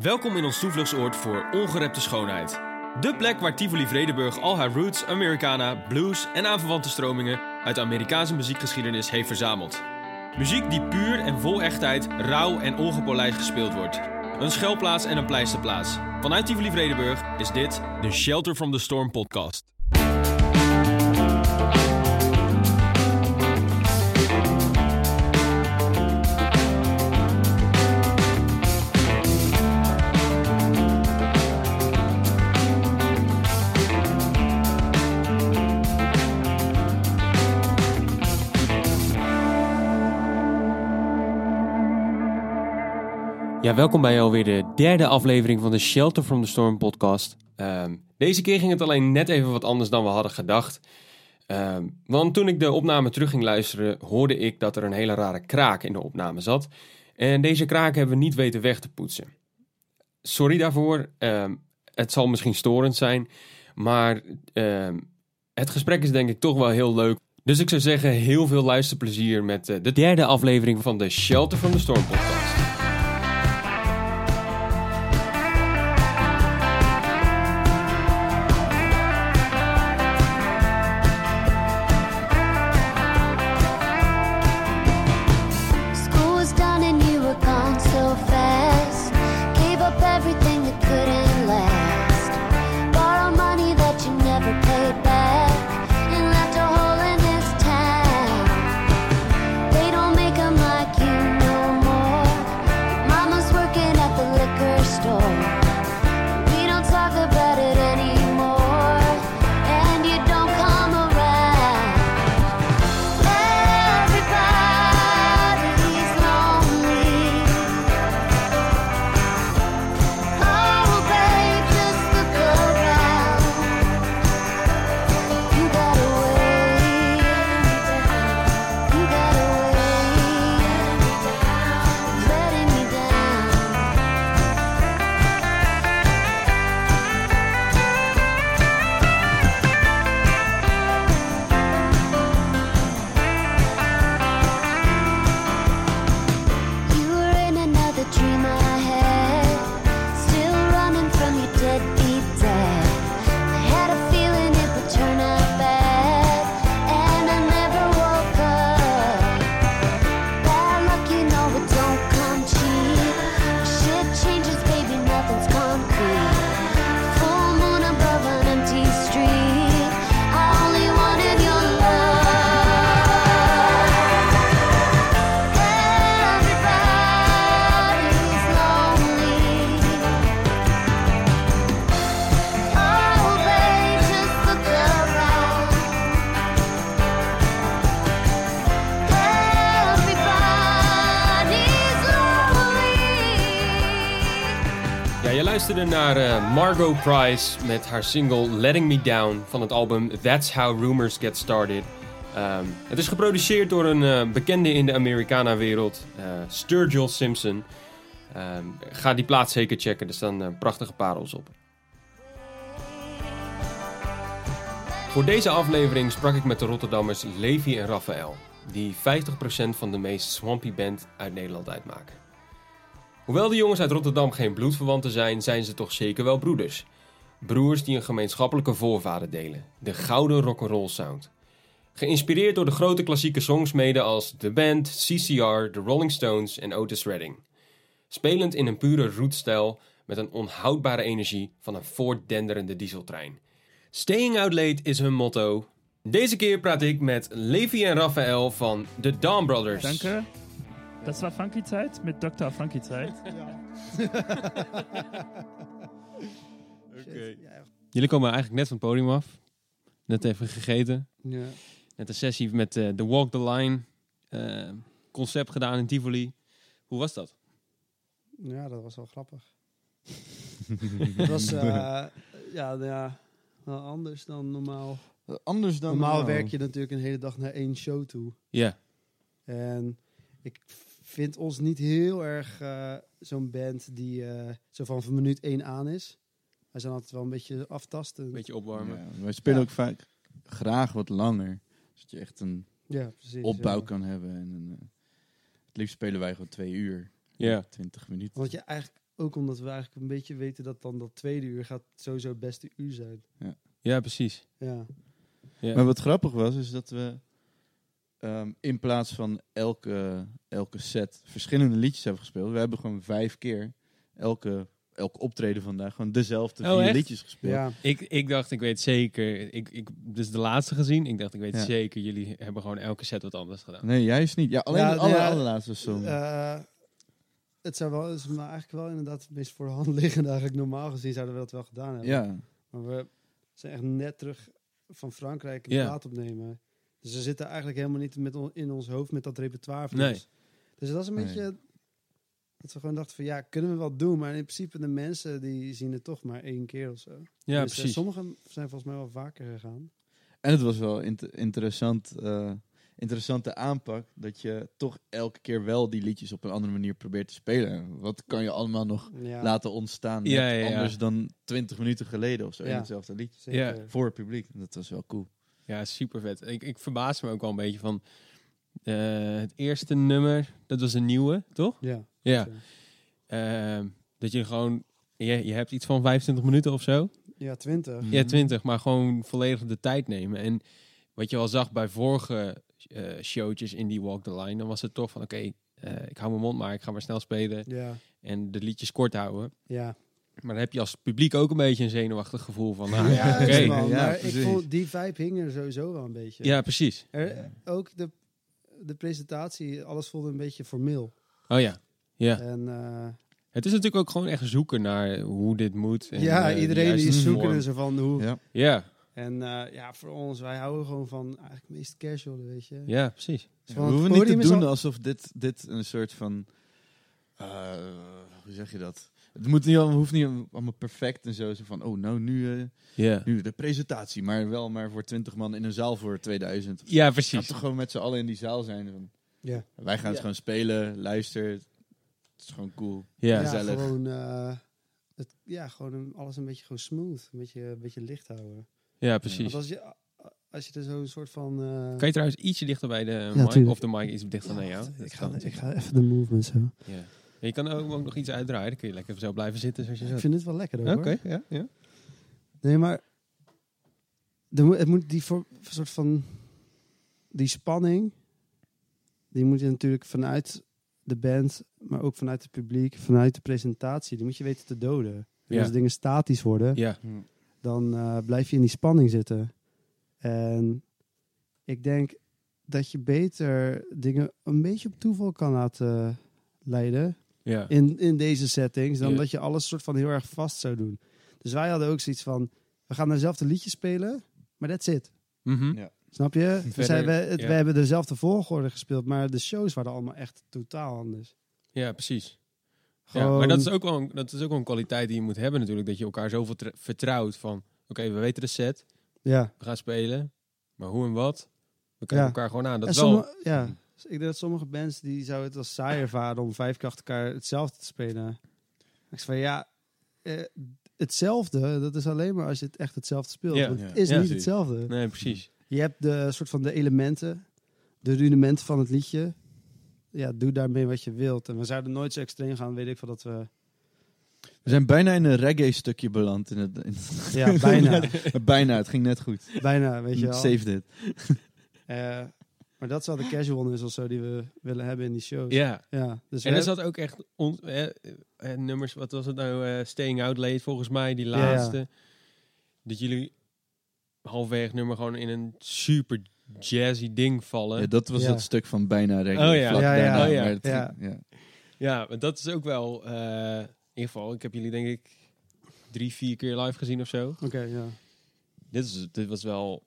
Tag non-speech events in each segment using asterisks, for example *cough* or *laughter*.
Welkom in ons toevluchtsoord voor ongerepte schoonheid. De plek waar Tivoli Vredenburg al haar roots, Americana, blues en aanverwante stromingen uit de Amerikaanse muziekgeschiedenis heeft verzameld. Muziek die puur en vol echtheid, rauw en ongepolijst gespeeld wordt. Een schuilplaats en een pleisterplaats. Vanuit Tivoli Vredenburg is dit de Shelter from the Storm podcast. Ja, welkom bij alweer de derde aflevering van de Shelter from the Storm podcast. Ehm, deze keer ging het alleen net even wat anders dan we hadden gedacht. Ehm, want toen ik de opname terug ging luisteren, hoorde ik dat er een hele rare kraak in de opname zat. En deze kraak hebben we niet weten weg te poetsen. Sorry daarvoor. Ehm, het zal misschien storend zijn. Maar het gesprek is denk ik toch wel heel leuk. Dus ik zou zeggen, heel veel luisterplezier met eh, de derde aflevering van de Shelter from the Storm podcast. Margot Price met haar single Letting Me Down van het album That's How Rumors Get Started. Ehm, het is geproduceerd door een eh, bekende in de Americana-wereld, eh Sturgill Simpson. Ehm, ga die plaat zeker checken, er staan eh, prachtige parels op. Voor deze aflevering sprak ik met de Rotterdammers Levi en Raphaël, die 50% van de meest swampy band uit Nederland uitmaken. Hoewel de jongens uit Rotterdam geen bloedverwanten zijn, zijn ze toch zeker wel broeders. Broers die een gemeenschappelijke voorvader delen, de gouden rock'n'roll sound. Geïnspireerd door de grote klassieke songsmeden als The Band, CCR, The Rolling Stones en Otis Redding. Spelend in een pure rootstijl met een onhoudbare energie van een voortdenderende dieseltrein. Staying out late is hun motto. Deze keer praat ik met Levi en Raphaël van The Dawn Brothers. Danke. Das war Funky Zeit mit Dr. Funky Zeit. Jullie komen eigenlijk net van het podium af. Net even gegeten. Ja. Net een sessie met eh, The Walk the Line. eh, concept gedaan in Tivoli. Hoe was dat? ja, dat was wel grappig. *laughs* Het was eh, ja, nou ja, wel anders dan normaal. Anders dan Normaal werk je natuurlijk een hele dag naar één show toe. Ja. En ik vind ons niet heel erg eh, zo'n band die eh, zo van, van minuut één aan is. Wij zijn altijd wel een beetje aftasten. Een beetje opwarmen. Ja, wij spelen Ja. ook vaak graag wat langer. Zodat je echt een Ja, precies. opbouw ja. kan hebben. En een, eh, het liefst spelen wij gewoon twee uur. Ja. 20 minuten. Want je eigenlijk ook omdat we eigenlijk een beetje weten dat dan dat tweede uur gaat sowieso het beste uur zijn. Ja, precies. Ja, Ja. Maar wat grappig was, is dat we ehm, in plaats van elke, elke set verschillende liedjes hebben gespeeld. We hebben gewoon vijf keer elke, elke optreden vandaag gewoon dezelfde Oh, vier echt? liedjes gespeeld. ja. Ik, ik dacht, ik weet zeker. Ik, ik, dus de laatste gezien. Ik dacht, ik weet Ja. zeker. Jullie hebben gewoon elke set wat anders gedaan. Nee, juist niet. Ja, alleen Ja, de aller, ja, allerlaatste song. Eh, het zou wel, is maar eigenlijk wel inderdaad het meest voor de hand liggende. Eigenlijk normaal gezien zouden we dat wel gedaan hebben. ja. Maar we zijn echt net terug van Frankrijk een Ja. plaat opnemen. Dus we zitten eigenlijk helemaal niet met on- in ons hoofd met dat repertoire. van Nee. ons. Dus dat is een Nee. beetje... Dat we gewoon dachten van ja, kunnen we wel doen. Maar in principe de mensen die zien het toch maar één keer of zo. Ja, Dus, eh, precies. Sommigen zijn volgens mij wel vaker gegaan. En het was wel int- interessant, eh, interessante aanpak dat je toch elke keer wel die liedjes op een andere manier probeert te spelen. Wat kan je allemaal nog Ja, laten ontstaan net Ja, ja, ja. anders dan 20 minuten geleden of zo in hetzelfde liedje. Voor het publiek. Dat was wel cool. Ja, super vet. Ik, ik verbaas me ook wel een beetje van. eh, het eerste nummer, dat was een nieuwe, toch? Ja. Ja. Ehm, dat je gewoon. Je, je hebt iets van 25 minuten of zo. Ja, 20. Mhm. Ja, 20, maar gewoon volledig de tijd nemen. En wat je al zag bij vorige eh, showtjes in die Walk the Line, dan was het toch van: oké, eh, ik hou mijn mond maar, ik ga maar snel spelen Ja, en de liedjes kort houden. ja. Maar dan heb je als publiek ook een beetje een zenuwachtig gevoel van: nou ja, oké. Ja, maar ik vond die vibe hing er sowieso wel een beetje. Ja, precies. Er, ook de, de presentatie, alles voelde een beetje formeel. Oh ja. Ja. En eh, Het is natuurlijk ook gewoon echt zoeken naar hoe dit moet. En, ja, eh, de iedereen die is zoeken er zo van hoe. Ja. Ja, En eh, ja, voor ons, wij houden gewoon van eigenlijk het meest casual, weet je. ja, precies. We hoeven niet te doen al- alsof dit, dit een soort van... eh, hoe zeg je dat? Het moet niet, allemaal- hoeft niet allemaal perfect en zo. zo van, oh, nou, nu, eh, Ja, nu de presentatie. Maar wel maar voor 20 man in een zaal voor 2000. ja precies. toch gewoon met z'n allen in die zaal zijn. Van, Ja, wij gaan het Ja. gewoon spelen, luister. Het is gewoon cool. Ja, ja gezellig. gewoon, eh, het, ja, gewoon alles een beetje gewoon smooth. Een beetje, een beetje licht houden. ja precies. Want als je, als je er zo'n soort van... eh, Kan je trouwens ietsje dichter bij de mic tuurlijk. of de mic iets dichter naar jou? ik, ga, ik ga even de movement zo. Ja. Je kan ook, ook nog iets uitdraaien. Dan kun je lekker zo blijven zitten zoals je Ik zit. vind dit wel lekker hoor. Oké, ja, ja. Nee, maar het moet die voor, soort van die spanning, die moet je natuurlijk vanuit de band, maar ook vanuit het publiek, vanuit de presentatie, die moet je weten te doden. En Ja. Als dingen statisch worden, Ja, dan eh, blijf je in die spanning zitten. En ik denk dat je beter dingen een beetje op toeval kan laten leiden ja. in, in deze settings, dan Ja. dat je alles soort van heel erg vast zou doen. Dus wij hadden ook zoiets van, we gaan dezelfde liedjes spelen, maar that's it. Mhm. Ja. Snap je? *laughs* Verder, zijn, we, het- ja. we hebben dezelfde volgorde gespeeld, maar de shows waren allemaal echt totaal anders. ja precies. Ja, maar dat is, ook wel een, dat is ook wel een kwaliteit die je moet hebben natuurlijk. Dat je elkaar zoveel vertrouwt van... Oké, we weten de set. Ja. We gaan spelen. Maar hoe en wat? We kijken Ja. elkaar gewoon aan. Dat En is wel... sommige, ja. Dus ik denk dat sommige bands die zouden het als saai ervaren om vijf keer achter elkaar hetzelfde te spelen. Ik zeg van ja, eh, hetzelfde, dat is alleen maar als je het echt hetzelfde speelt. Ja. Want Ja. het is Ja, niet precies. hetzelfde. Nee, precies. Je hebt de soort van de elementen, de rudimenten van het liedje. Ja, doe daarmee wat je wilt. En we zouden nooit zo extreem gaan, weet ik van dat we. We zijn bijna in een reggae stukje beland. In het, in Ja, bijna. *laughs* bijna, het ging net goed. bijna, weet je wel. Save dit. Eh, maar dat is wel de casualness of zo die we willen hebben in die shows. Ja. ja dus En er zat ook echt on- eh, eh, nummers, wat was het nou? eh, Staying Out Late volgens mij, die ja. laatste. Dat jullie halverwege nummer gewoon in een super jazzy ding vallen. Ja, dat was Ja. het stuk van bijna reggae. Oh ja. vlak Ja, ja. daarna, Oh ja. maar het Ja. ja. Ja, maar dat is ook wel... eh, in ieder geval, ik heb jullie denk ik drie, vier keer live gezien of zo. Oké, ja. Dit, is, dit was wel...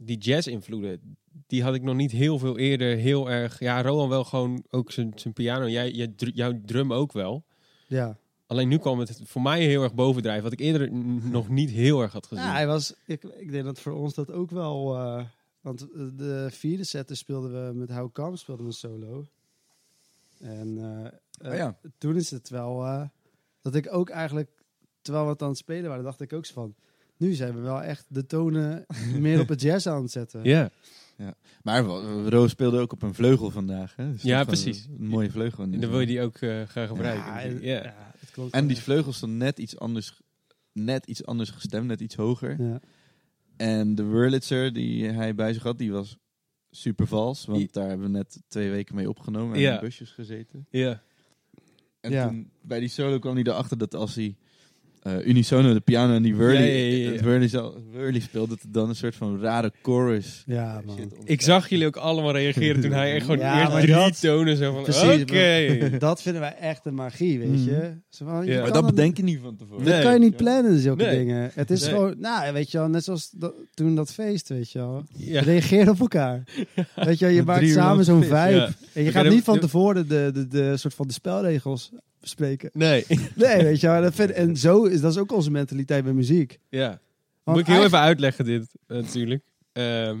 Die jazz-invloeden, die had ik nog niet heel veel eerder heel erg... Ja, Rowan wel gewoon ook zijn zijn piano. Jij, jij, jouw drum ook wel. Ja. Alleen nu kwam het voor mij heel erg bovendrijven. Wat ik eerder nog niet heel erg had gezien. Ja, hij was, ik, ik denk dat voor ons dat ook wel... eh, want de vierde set speelden we met How Come speelden we solo. En eh, Oh eh, ja. toen is het wel... eh, dat ik ook eigenlijk, terwijl we het aan het spelen waren, dacht ik ook zo van... Nu zijn we wel echt de tonen meer op het jazz aan het zetten. Ja, Maar wel, Roos speelde ook op een vleugel vandaag. Hè? Dus Ja, precies. Een mooie vleugel. en dan wil je die ook eh, gaan gebruiken. Ja, en- Ja. ja, het klopt. En die Ja. vleugels dan net iets anders, net iets anders gestemd, net iets hoger. Ja. En de Wurlitzer die hij bij zich had, die was super vals. Want I- daar hebben we net twee weken mee opgenomen en Ja. in busjes gezeten. Ja. En Ja. toen bij die solo kwam hij erachter dat als hij eh, unisono de piano en die Wurly, Ja, ja, ja, ja. het Wurly, zal- Wurly speelt, dat er dan een soort van rare chorus Ja, man. Ik zag jullie ook allemaal reageren toen hij echt gewoon Ja, eerst drie dat- tonen zo van, oké. *laughs* Dat vinden wij echt een magie, weet je. Zo van, je Ja. Maar dat bedenk je niet van tevoren. Dat kan je niet plannen, zulke Nee. dingen. Het is Nee. gewoon, nou, weet je wel, net zoals dat- toen dat feest, weet je wel. Ja. Reageer op elkaar. *laughs* Weet je wel, je maakt samen zo'n vibe. ja. En je gaat niet van tevoren de, de, de, soort van de spelregels bespreken. Nee. *laughs* Nee, weet je wel. Dat vind, en zo is dat is ook onze mentaliteit bij muziek. Ja. Want Moet ik heel eigenlijk- even uitleggen dit, eh, natuurlijk. Ehm,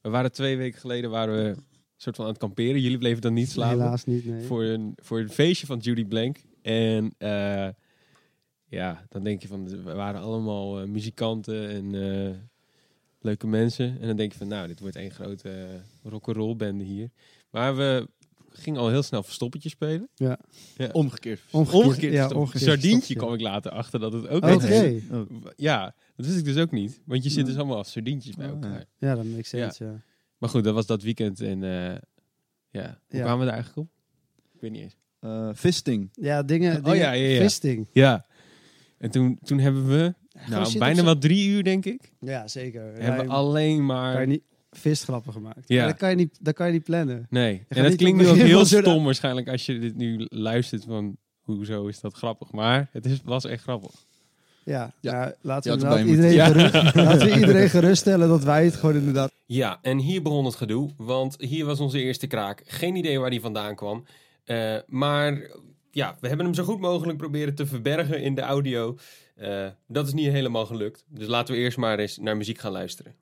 we waren twee weken geleden waren we een soort van aan het kamperen. Jullie bleven dan niet slapen. Helaas niet, nee. Voor, een, voor een feestje van Judy Blank. En eh, ja, dan denk je van, we waren allemaal eh, muzikanten en leuke mensen. En dan denk je van, nou, dit wordt één grote uh, rock'n'roll bende hier. Maar we gingen al heel snel verstoppertje spelen. Omgekeerd. Omgekeerd, Omgekeerd ja, verstoppertje. omgekeerd Sardientje verstoppertje. kwam ik later achter dat het ook. Oh. Ja, dat wist ik dus ook niet. Want je zit dus allemaal als sardientjes bij Oh, elkaar. ja. Ja, dat makes sense, ja. Maar goed, dat was dat weekend. En eh, ja, hoe Ja. kwamen we er eigenlijk op? Ik weet niet eens. Eh, Fisting. Ja, dingen, Oh, ja, ja, ja. fisting. Ja. En toen, toen hebben we, nou, bijna wel drie uur, denk ik, Ja, zeker. hebben we Ja, alleen kan maar... je niet visgrappen gemaakt. Ja. Maar dat kan je niet, dat kan je niet plannen. Nee. En dat klinkt nu ook heel stom waarschijnlijk als je dit nu luistert van... Hoezo is dat grappig? Maar het is, was echt grappig. Ja, Ja. ja. laten, we iedereen, gerust, *laughs* laten we iedereen geruststellen dat wij het gewoon inderdaad... Ja, en hier begon het gedoe, want hier was onze eerste kraak. Geen idee waar die vandaan kwam. Eh, maar ja, we hebben hem zo goed mogelijk proberen te verbergen in de audio. Eh, dat is niet helemaal gelukt. Dus laten we eerst maar eens naar muziek gaan luisteren.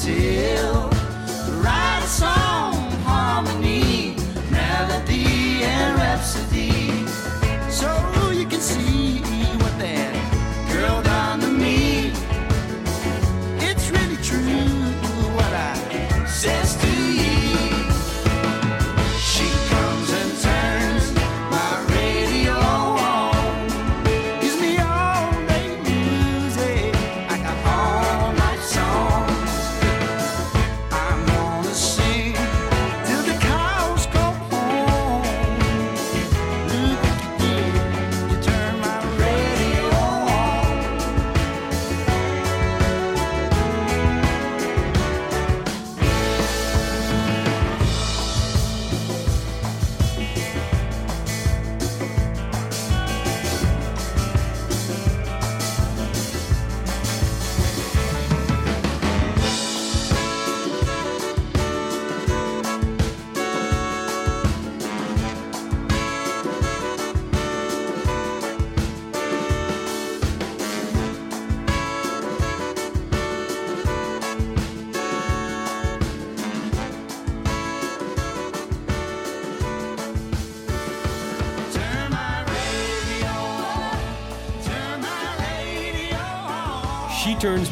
tears.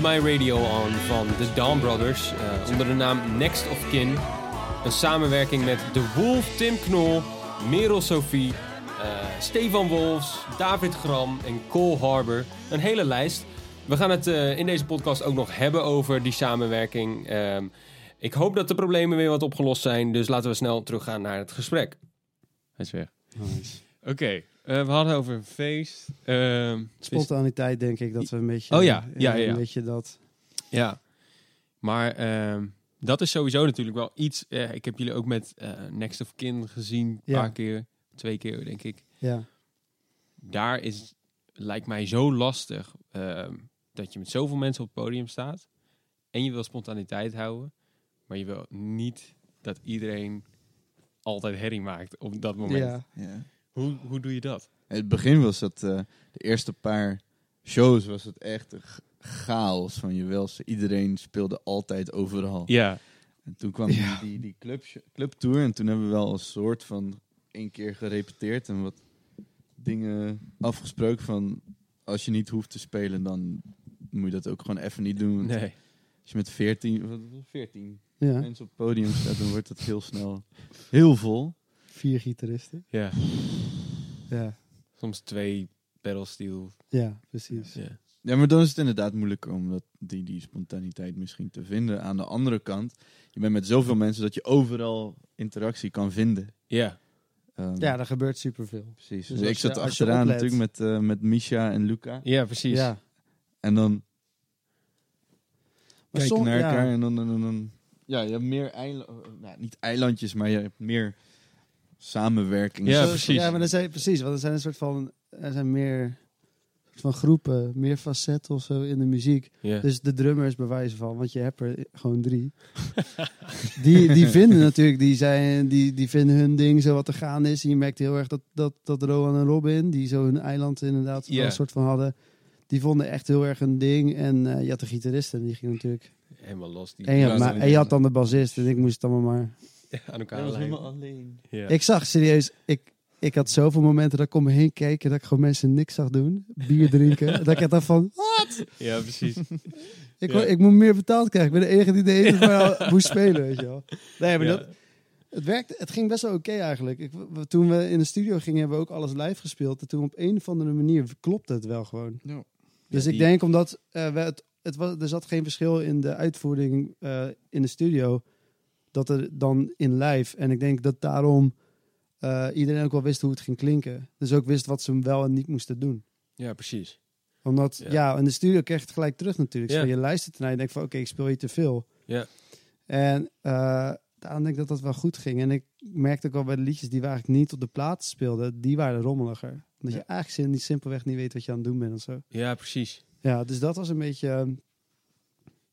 My Radio On van de Dawn Brothers eh, onder de naam Next of Kin. Een samenwerking met The Wolf, Tim Knol, Merel Sophie, eh, Stefan Wolfs, David Gram en Cole Harbour. Een hele lijst. We gaan het eh, in deze podcast ook nog hebben over die samenwerking. Ehm, ik hoop dat de problemen weer wat opgelost zijn, dus laten we snel teruggaan naar het gesprek. Hij is weg. Nice. Oké, eh, we hadden over een feest. Ehm, Spontaniteit denk ik dat we een beetje... Oh ja, ja, ja, ja. Een beetje dat... Ja, maar ehm, dat is sowieso natuurlijk wel iets. eh, ik heb jullie ook met eh, Next of Kin gezien, een Ja. paar keer, twee keer denk ik. Ja, Daar is, lijkt mij zo lastig ehm, dat je met zoveel mensen op het podium staat en je wil spontaniteit houden, maar je wil niet dat iedereen altijd herrie maakt op dat moment. ja. Ja. Hoe, hoe doe je dat? In het begin was dat, eh, de eerste paar shows was het echt een chaos van je welste. Iedereen speelde altijd overal. Ja, En toen kwam die, die, die club, clubtour en toen hebben we wel een soort van één keer gerepeteerd en wat dingen afgesproken van als je niet hoeft te spelen, dan moet je dat ook gewoon even niet doen. Nee. Als je met 14, wat was het, 14 ja. mensen op het podium staat, dan wordt het heel snel heel vol. Vier gitaristen. Ja, Ja, soms twee pedal steel. ja precies. Ja. Ja, maar dan is het inderdaad moeilijker om dat, die, die spontaniteit misschien te vinden. Aan de andere kant, je bent met zoveel mensen dat je overal interactie kan vinden. ja, Ehm, Ja, er gebeurt superveel. precies. dus Dus ik zat je- als je achteraan natuurlijk met, eh, met Misha en Luca. ja, precies. Ja. En dan Maar kijken som- naar ja. elkaar en dan, dan, dan, dan- Ja, je hebt meer eilandjes, nou, niet eilandjes, maar je hebt meer samenwerking. Ja, precies. Ja, maar er zijn, precies, want er zijn een soort van, er zijn meer van groepen, meer facetten of zo in de muziek. Ja. Dus de drummers bewijzen van, want je hebt er gewoon drie. *laughs* die, die vinden natuurlijk, die, zijn, die, die vinden hun ding zo wat er gaan is. En je merkt heel erg dat, dat, dat Rowan en Robin, die zo hun eiland inderdaad Ja. een soort van hadden, die vonden echt heel erg een ding. En eh, je had de gitaristen, die ging natuurlijk... Helemaal los. Die En je, had, maar, en je had dan de bassist en ik moest het allemaal maar... *laughs* aan elkaar Dat was lijmen. helemaal alleen. Ja. Ik zag serieus, ik, ik had zoveel momenten dat ik om me heen keek en dat ik gewoon mensen niks zag doen. Bier drinken. *laughs* dat ik dacht van, ja, precies. *laughs* ik, Ja. ik moet meer betaald krijgen. Ik ben de enige die de hele tijd moest spelen, weet je wel. Nee, maar Ja. dat, het werkte, het ging best wel oké eigenlijk. Ik, we- toen we in de studio gingen, hebben we ook alles live gespeeld. En toen op een of andere manier klopte het wel gewoon. Ja. Dus Ja, ik die- denk omdat eh, we het, het was, er zat geen verschil in de uitvoering eh, in de studio, dat er dan in live. En ik denk dat daarom eh, iedereen ook wel wist hoe het ging klinken. Dus ook wist wat ze wel en niet moesten doen. ja, precies. Omdat, Ja. ja, in de studio krijg je het gelijk terug natuurlijk. Ja. Je luistert ernaar en je denkt van, oké, ik speel hier te veel. Ja. En eh, daarom denk ik dat dat wel goed ging. En ik merkte ook wel bij de liedjes die we eigenlijk niet op de plaat speelden, die waren rommeliger. Omdat je eigenlijk niet simpelweg niet weet wat je aan het doen bent of zo. Ja, precies. Ja, dus dat was een beetje...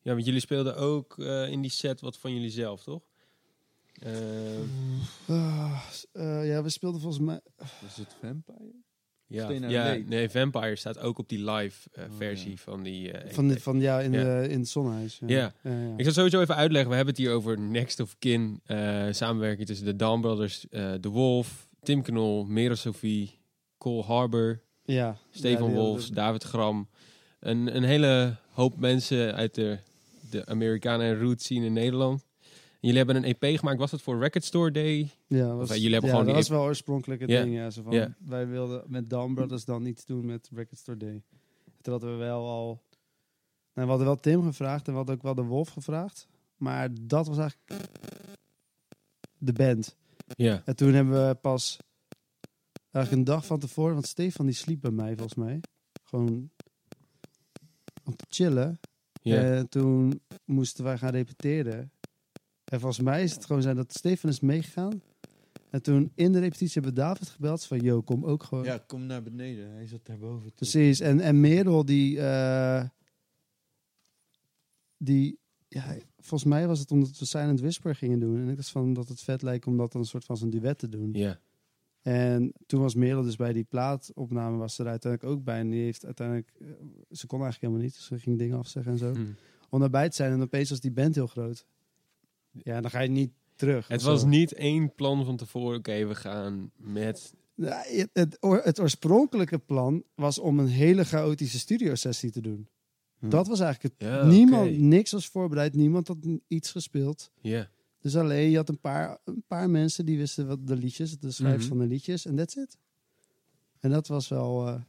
Ja, want jullie speelden ook eh, in die set wat van jullie zelf, toch? Eh, eh, ja, we speelden volgens mij... Was het Vampire? ja, ja nee, Vampire staat ook op die live eh, Oh, versie ja. van die... eh, Van, de, van ja, in, Ja. De, in het zonnehuis. Ja. Ja, ja. Ik zal sowieso even uitleggen. We hebben het hier over Next of Kin. eh, samenwerking tussen de Dawn Brothers, eh The Wolf, Tim Knol, Merel Sophie, Cole Harbour, ja. Stefan Ja, die- Wolfs, David Gram. Een, een hele hoop mensen uit de, de Amerikanen en roots scene in Nederland. En jullie hebben een EP gemaakt. Was het voor Record Store Day? Ja, was, jullie hebben ja, gewoon dat was wel oorspronkelijk het ding. Ja, zo van. Wij wilden met Dawn Brothers dan iets doen met Record Store Day. Toen hadden we wel al... Nou, we hadden wel Tim gevraagd en we hadden ook wel de Wolf gevraagd. Maar dat was eigenlijk de band. Ja. En toen hebben we pas eigenlijk een dag van tevoren... Want Stefan die sliep bij mij volgens mij. Gewoon om te chillen. Ja. En toen moesten wij gaan repeteren. En volgens mij is het gewoon zijn dat Stefan is meegegaan. En toen in de repetitie hebben we David gebeld van... Yo, kom ook gewoon. Ja, kom naar beneden. Hij zat daarboven. Precies. En, en Merel die... eh, die ja, volgens mij was het omdat we Silent Whisper gingen doen. En ik dacht van dat het vet lijkt om dat dan een soort van zijn duet te doen. Ja. En toen was Merel dus bij die plaatopname was ze er uiteindelijk ook bij. En die heeft uiteindelijk... eh, ze kon eigenlijk helemaal niet. Dus ze ging dingen afzeggen en zo. Hm. Om daarbij te zijn. En opeens was die band heel groot. Ja, dan ga je niet terug. Het was zo. niet één plan van tevoren. Oké, we gaan met... Ja, het, het, oor- het oorspronkelijke plan was om een hele chaotische studiosessie te doen. Dat was eigenlijk het. Ja, niemand, niks was voorbereid. Niemand had iets gespeeld. Ja. Dus alleen, je had een paar, een paar mensen die wisten wat de liedjes, de schrijvers Mhm. van de liedjes. En that's it. En dat was wel, eh,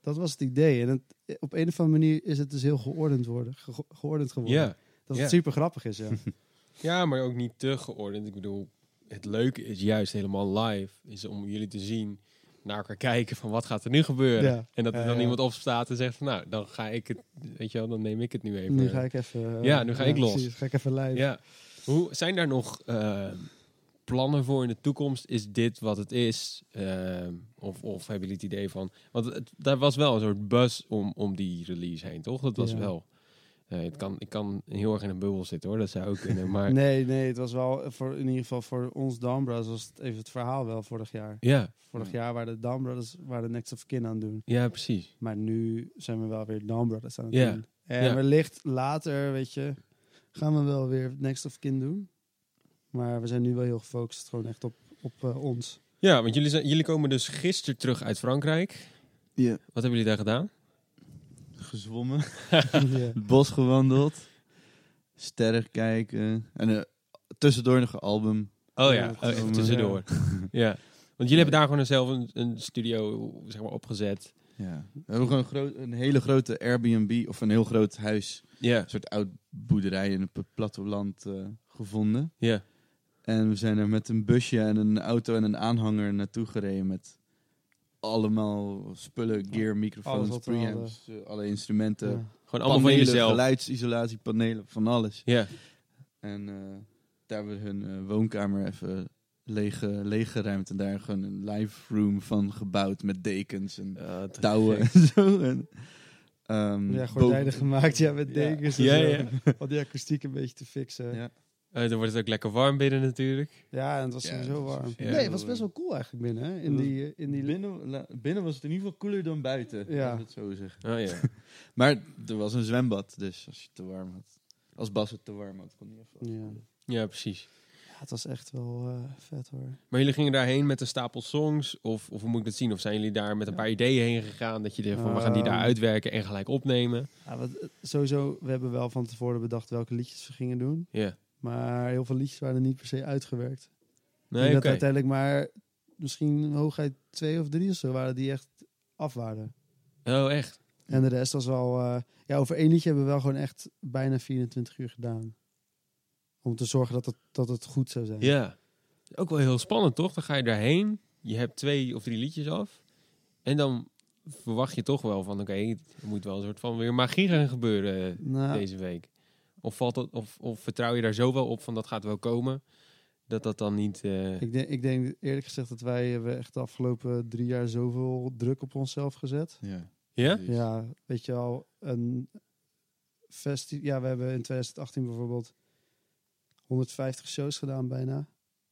dat was het idee. En het, op een of andere manier is het dus heel geordend, worden, ge- geordend geworden. Dat het super grappig is, ja. *laughs* ja, maar ook niet te geordend. Ik bedoel, het leuke is juist helemaal live. Is om jullie te zien, naar elkaar kijken van wat gaat er nu gebeuren. Ja. En dat er dan ja. iemand opstaat en zegt van nou, dan ga ik het, weet je wel, dan neem ik het nu even. nu ga ik even... eh, Ja, nu ga ik los. precies, ga ik even live. Ja. Hoe, zijn daar nog eh, plannen voor in de toekomst? Is dit wat het is? Ehm, of, of hebben jullie het idee van... Want het, daar was wel een soort buzz om, om die release heen, toch? Dat was Ja. wel... eh, het kan, ik kan heel erg in een bubbel zitten, hoor. Dat zou ook kunnen. Maar *laughs* Nee, nee, het was wel, voor, in ieder geval voor ons Down Brothers was het even het verhaal wel vorig jaar. ja, Vorig jaar waren de waren de Next of Kin aan het doen. ja, precies. Maar nu zijn we wel weer Down Brothers aan het Ja. doen. En Ja. wellicht later, weet je, gaan we wel weer Next of Kin doen. Maar we zijn nu wel heel gefocust gewoon echt op, op eh, ons. Ja, want jullie, zijn, jullie komen dus gisteren terug uit Frankrijk. Ja. Wat hebben jullie daar gedaan? Gezwommen, *laughs* het bos gewandeld, sterren kijken. En eh, tussendoor nog een album. Oh Ja, oh, even tussendoor. *laughs* ja. Want jullie hebben daar gewoon zelf een, een studio zeg maar, opgezet. Ja. We hebben gewoon een, groot, een hele grote Airbnb of een heel groot huis. Ja, Een soort oud boerderij in het platteland eh gevonden. ja. En we zijn er met een busje en een auto en een aanhanger naartoe gereden met allemaal spullen, gear, Alles microfoons, preamps, eh, alle instrumenten, Ja. Gewoon allemaal van panelen, jezelf. geluidsisolatiepanelen, van alles. Ja. En eh, daar hebben we hun eh, woonkamer even lege, leeggeruimd en daar gewoon een live room van gebouwd met dekens en touwen en zo. En, ehm, Ja, gordijnen gemaakt, ja, met Ja. dekens en Ja, zo. ja. *laughs* Om die akoestiek een beetje te fixen. Ja. Eh, dan wordt het ook lekker warm binnen natuurlijk. en het was Ja, sowieso het was warm. veel nee, het was best wel cool eigenlijk binnen, hè? In die, eh, in die... binnen, la- binnen was het in ieder geval koeler dan buiten, Ja. ik het zo zeggen. Oh ja. *laughs* Maar er was een zwembad, dus als je het te warm had. Als Bas het te warm had, kon hij even. Ja. ja, precies. Het was echt wel eh, vet hoor. Maar jullie gingen daarheen met een stapel songs? Of, of hoe moet ik dat zien? Of zijn jullie daar met een paar ideeën heen gegaan? Dat je dacht van, we gaan die daar Ehm. uitwerken en gelijk opnemen? Ja, wat, eh, sowieso, we hebben wel van tevoren bedacht welke liedjes we gingen doen. Ja. Maar heel veel liedjes waren niet per se uitgewerkt. Nee, en dat uiteindelijk maar misschien hooguit twee of drie of zo waren die echt af waren. Oh, echt? En de rest was wel... eh, ja, over één liedje hebben we wel gewoon echt bijna 24 uur gedaan. Om te zorgen dat het, dat het goed zou zijn. Ja. Ook wel heel spannend, toch? Dan ga je daarheen. Je hebt twee of drie liedjes af. En dan verwacht je toch wel van, oké, er moet wel een soort van weer magie gaan gebeuren Nou, deze week. Of, valt dat, of, of vertrouw je daar zo wel op van, dat gaat wel komen, dat dat dan niet... eh, ik, denk, ik denk eerlijk gezegd dat wij hebben echt de afgelopen drie jaar zoveel druk op onszelf gezet. Ja. Ja? Ja, weet je al, een festi ja, we hebben in 2018 bijvoorbeeld 150 shows gedaan bijna.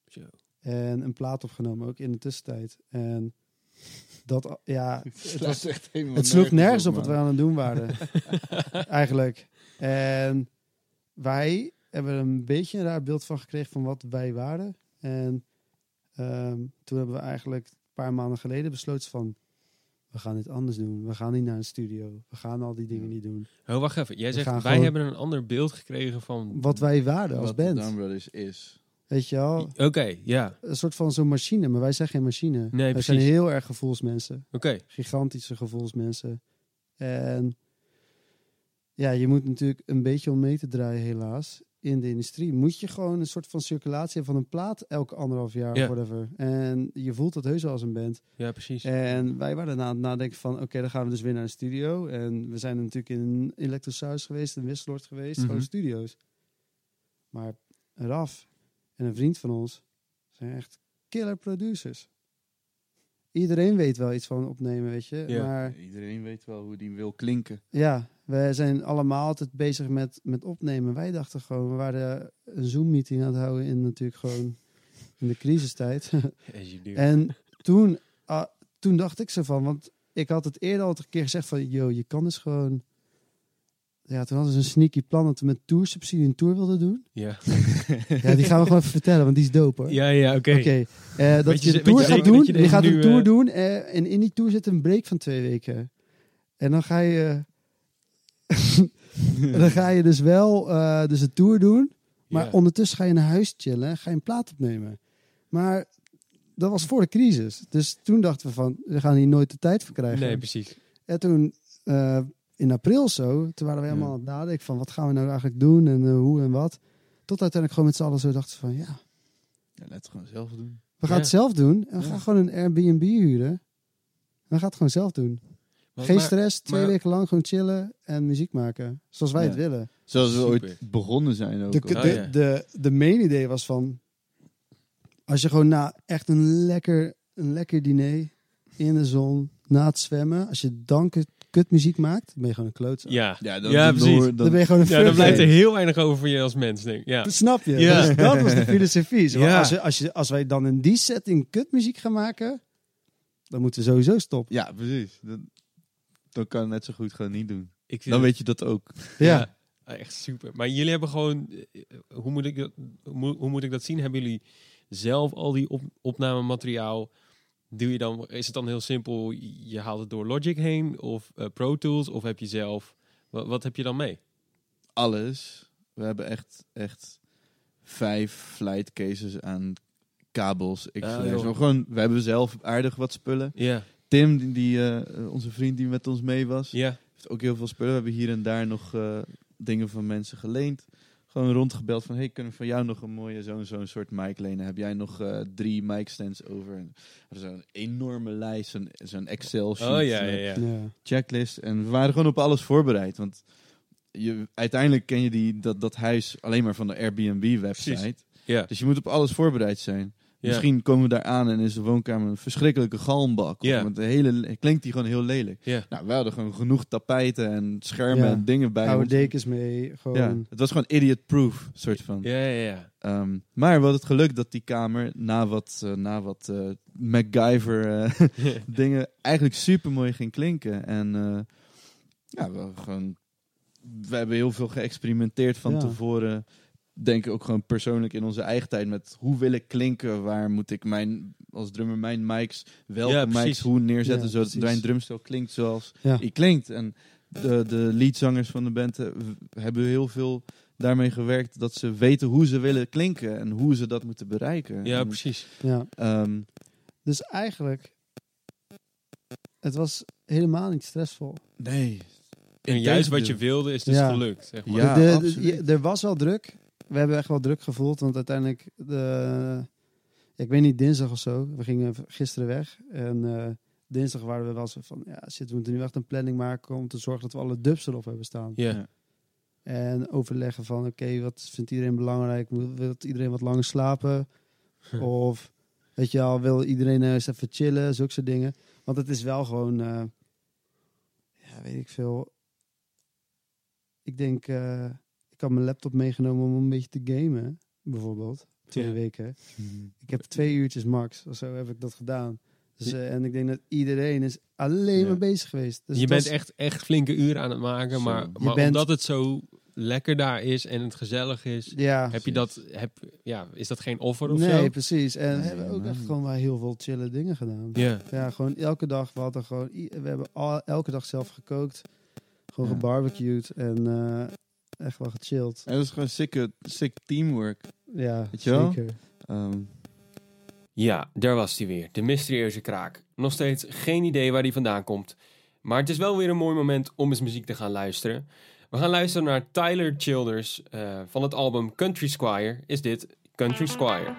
Zo. En een plaat opgenomen, ook in de tussentijd. En dat, ja, *laughs* het, was, echt het sloeg nergens op man. wat we aan het doen waren. *laughs* Eigenlijk. En wij hebben een beetje een raar beeld van gekregen van wat wij waren. En ehm, toen hebben we eigenlijk een paar maanden geleden besloten van... We gaan dit anders doen. We gaan niet naar een studio. We gaan al die dingen niet doen. Oh, wacht even. Jij We zegt, wij gewoon- hebben een ander beeld gekregen van... Wat wij waren als Wat band. Down Brothers is. Weet je wel? Oké, ja. Een soort van zo'n machine. Maar wij zijn geen machine. Nee, wij precies. zijn heel erg gevoelsmensen. Oké. gigantische gevoelsmensen. En ja, je moet natuurlijk een beetje om mee te draaien, helaas. In de industrie moet je gewoon een soort van circulatie hebben van een plaat elke anderhalf jaar Ja. of whatever. En je voelt dat heus wel als een band. Ja, precies. En wij waren aan het nadenken van, oké, dan gaan we dus weer naar een studio. En we zijn natuurlijk in Electrosaurus geweest, in Wisseloord geweest, Mhm. gewoon studio's. Maar Raf en een vriend van ons zijn echt killer producers. Iedereen weet wel iets van opnemen, weet je. Ja. Maar Iedereen weet wel hoe die wil klinken. ja, wij zijn allemaal altijd bezig met, met opnemen. Wij dachten gewoon, we waren een Zoom-meeting aan het houden in natuurlijk gewoon in de crisistijd. *laughs* En toen, ah, toen dacht ik zo van, want ik had het eerder al een keer gezegd van, yo, je kan dus gewoon... Ja, toen hadden ze een sneaky plan dat we met toursubsidie een tour wilden doen. Ja. *laughs* Ja, die gaan we gewoon even vertellen, want die is dope hoor. Ja, ja, oké. Oké, eh, dat je je ze- een tour je gaat zeker doen. je Je, deze gaat nu, een tour eh, doen eh, en in die tour zit een break van twee weken. En dan ga je... En *laughs* dan ga je dus wel eh, dus een tour doen. Maar ondertussen ga je naar huis chillen. Ga je een plaat opnemen. Maar dat was voor de crisis. Dus toen dachten we van, we gaan hier nooit de tijd voor krijgen. Nee, precies. En toen eh, in april zo, toen waren we helemaal Ja. aan het nadenken van wat gaan we nou eigenlijk doen en eh, hoe en wat. Tot uiteindelijk gewoon met z'n allen zo dachten van ja, Ja, laat het gewoon zelf doen. we gaan Ja. het zelf doen. En we Ja. gaan gewoon een Airbnb huren. En we gaan het gewoon zelf doen. Maar- Geen maar- stress, twee maar- weken lang gewoon chillen en muziek maken. Zoals wij Ja. het willen. Zoals we Super. ooit begonnen zijn ook. De. Oh, de, ja. de, de main idee was van... Als je gewoon na echt een lekker, een lekker diner in de zon, na het zwemmen... Als je dan kut, kutmuziek maakt, dan ben je gewoon een klootzak. Ja, Ja, dan, Ja, precies. Dan dan- ben je gewoon een ja dan blijft er heel weinig over voor je als mens, denk ik. Ja. Dat snap je. Ja. Dus dat was de filosofie. Zo, Ja. als, je, als, je, als wij dan in die setting kutmuziek gaan maken, dan moeten we sowieso stoppen. ja, precies. Dan, dan kan het net zo goed gewoon niet doen. Ik vind Dan het- weet je dat ook. Ja. Ja, echt super. Maar jullie hebben gewoon, eh, hoe moet ik dat, hoe, moet- hoe moet ik dat zien? Hebben jullie zelf al die op, opnamemateriaal? Doe je dan, is het dan heel simpel, je haalt het door Logic heen of eh, Pro Tools of heb je zelf, wat, wat heb je dan mee? Alles. We hebben echt, echt vijf flight cases aan kabels. Ik Ah. Maar gewoon, we hebben zelf aardig wat spullen. Ja, Tim, die, die, eh, onze vriend die met ons mee was, ja, heeft ook heel veel spullen. We hebben hier en daar nog eh, dingen van mensen geleend. Gewoon rondgebeld van, hey, kunnen we van jou nog een mooie zo'n zo'n soort mic lenen? Heb jij nog eh, drie mic stands over? En er is een enorme lijst, zo'n zo'n Excel sheet, oh ja, ja, met ja. Ja. checklist. En we waren gewoon op alles voorbereid. Want je, uiteindelijk ken je die, dat, dat huis alleen maar van de Airbnb-website. Ja, Dus je moet op alles voorbereid zijn. Ja. Misschien komen we daar aan en is de woonkamer een verschrikkelijke galmbak. Ja. Of met een hele, klinkt die gewoon heel lelijk. Ja. Nou, we hadden gewoon genoeg tapijten en schermen Ja. en dingen bij Oude dekens mee. Gewoon, Ja, het was gewoon idiot-proof, soort van. Ja, ja, ja. Ehm, maar we hadden het geluk dat die kamer, na wat, eh, na wat eh, MacGyver eh, *laughs* dingen, eigenlijk super mooi ging klinken. En eh, ja, we, hebben gewoon, we hebben heel veel geëxperimenteerd van Ja. tevoren. Denk ook gewoon persoonlijk in onze eigen tijd met hoe wil ik klinken, waar moet ik mijn, als drummer mijn mics, welke Ja, mics, hoe neerzetten, Ja, zodat mijn drumstel klinkt zoals Ja. die klinkt. En de, de leadzangers van de band eh, hebben heel veel daarmee gewerkt dat ze weten hoe ze willen klinken en hoe ze dat moeten bereiken. Ja, En, precies. Ja. ehm, Dus eigenlijk, het was helemaal niet stressvol. nee. En juist wat je wilde is dus Ja. gelukt. Zeg maar. Ja, De- de- er was wel druk. We hebben echt wel druk gevoeld, want uiteindelijk, de, ik weet niet, dinsdag of zo, we gingen gisteren weg. En eh, dinsdag waren we wel zo van, ja, shit, we moeten nu echt een planning maken om te zorgen dat we alle dubs erop hebben staan. Ja. En overleggen van, oké, wat vindt iedereen belangrijk? Moet- Wil iedereen wat langer slapen? of, weet je al, wil iedereen eh, eens even chillen? Zulke soort dingen. Want het is wel gewoon, eh, ja, weet ik veel. Ik denk, eh, had mijn laptop meegenomen om een beetje te gamen, bijvoorbeeld. Twee Ja. weken. Ik heb twee uurtjes max, of zo heb ik dat gedaan. Dus, eh, en ik denk dat iedereen is alleen Ja. maar bezig geweest. Dus je bent was- echt, echt flinke uren aan het maken, Zo. maar, Je maar bent- omdat het zo lekker daar is en het gezellig is, Ja, heb je dat, heb, ja, is dat geen offer of nee, zo? precies. En we hebben ook man. echt gewoon wel heel veel chille dingen gedaan. Ja, Ja, gewoon elke dag. We hadden gewoon, we hebben al, elke dag zelf gekookt. Gewoon Ja. gebarbecued en eh, echt wel gechilled. En dat is gewoon sick, sick teamwork. Ja, Weet je wel? zeker. Ehm, Ja, daar was hij weer. De mysterieuze kraak. Nog steeds geen idee waar die vandaan komt. Maar het is wel weer een mooi moment om eens muziek te gaan luisteren. We gaan luisteren naar Tyler Childers. eh, van het album Country Squire is dit Country Squire.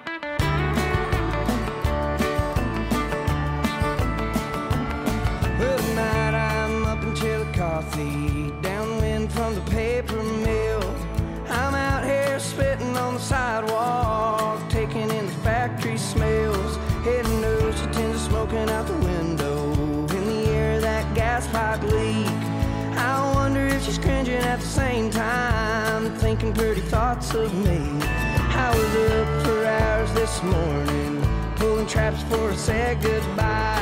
Of me. I was up for hours this morning, pulling traps for a sad goodbye.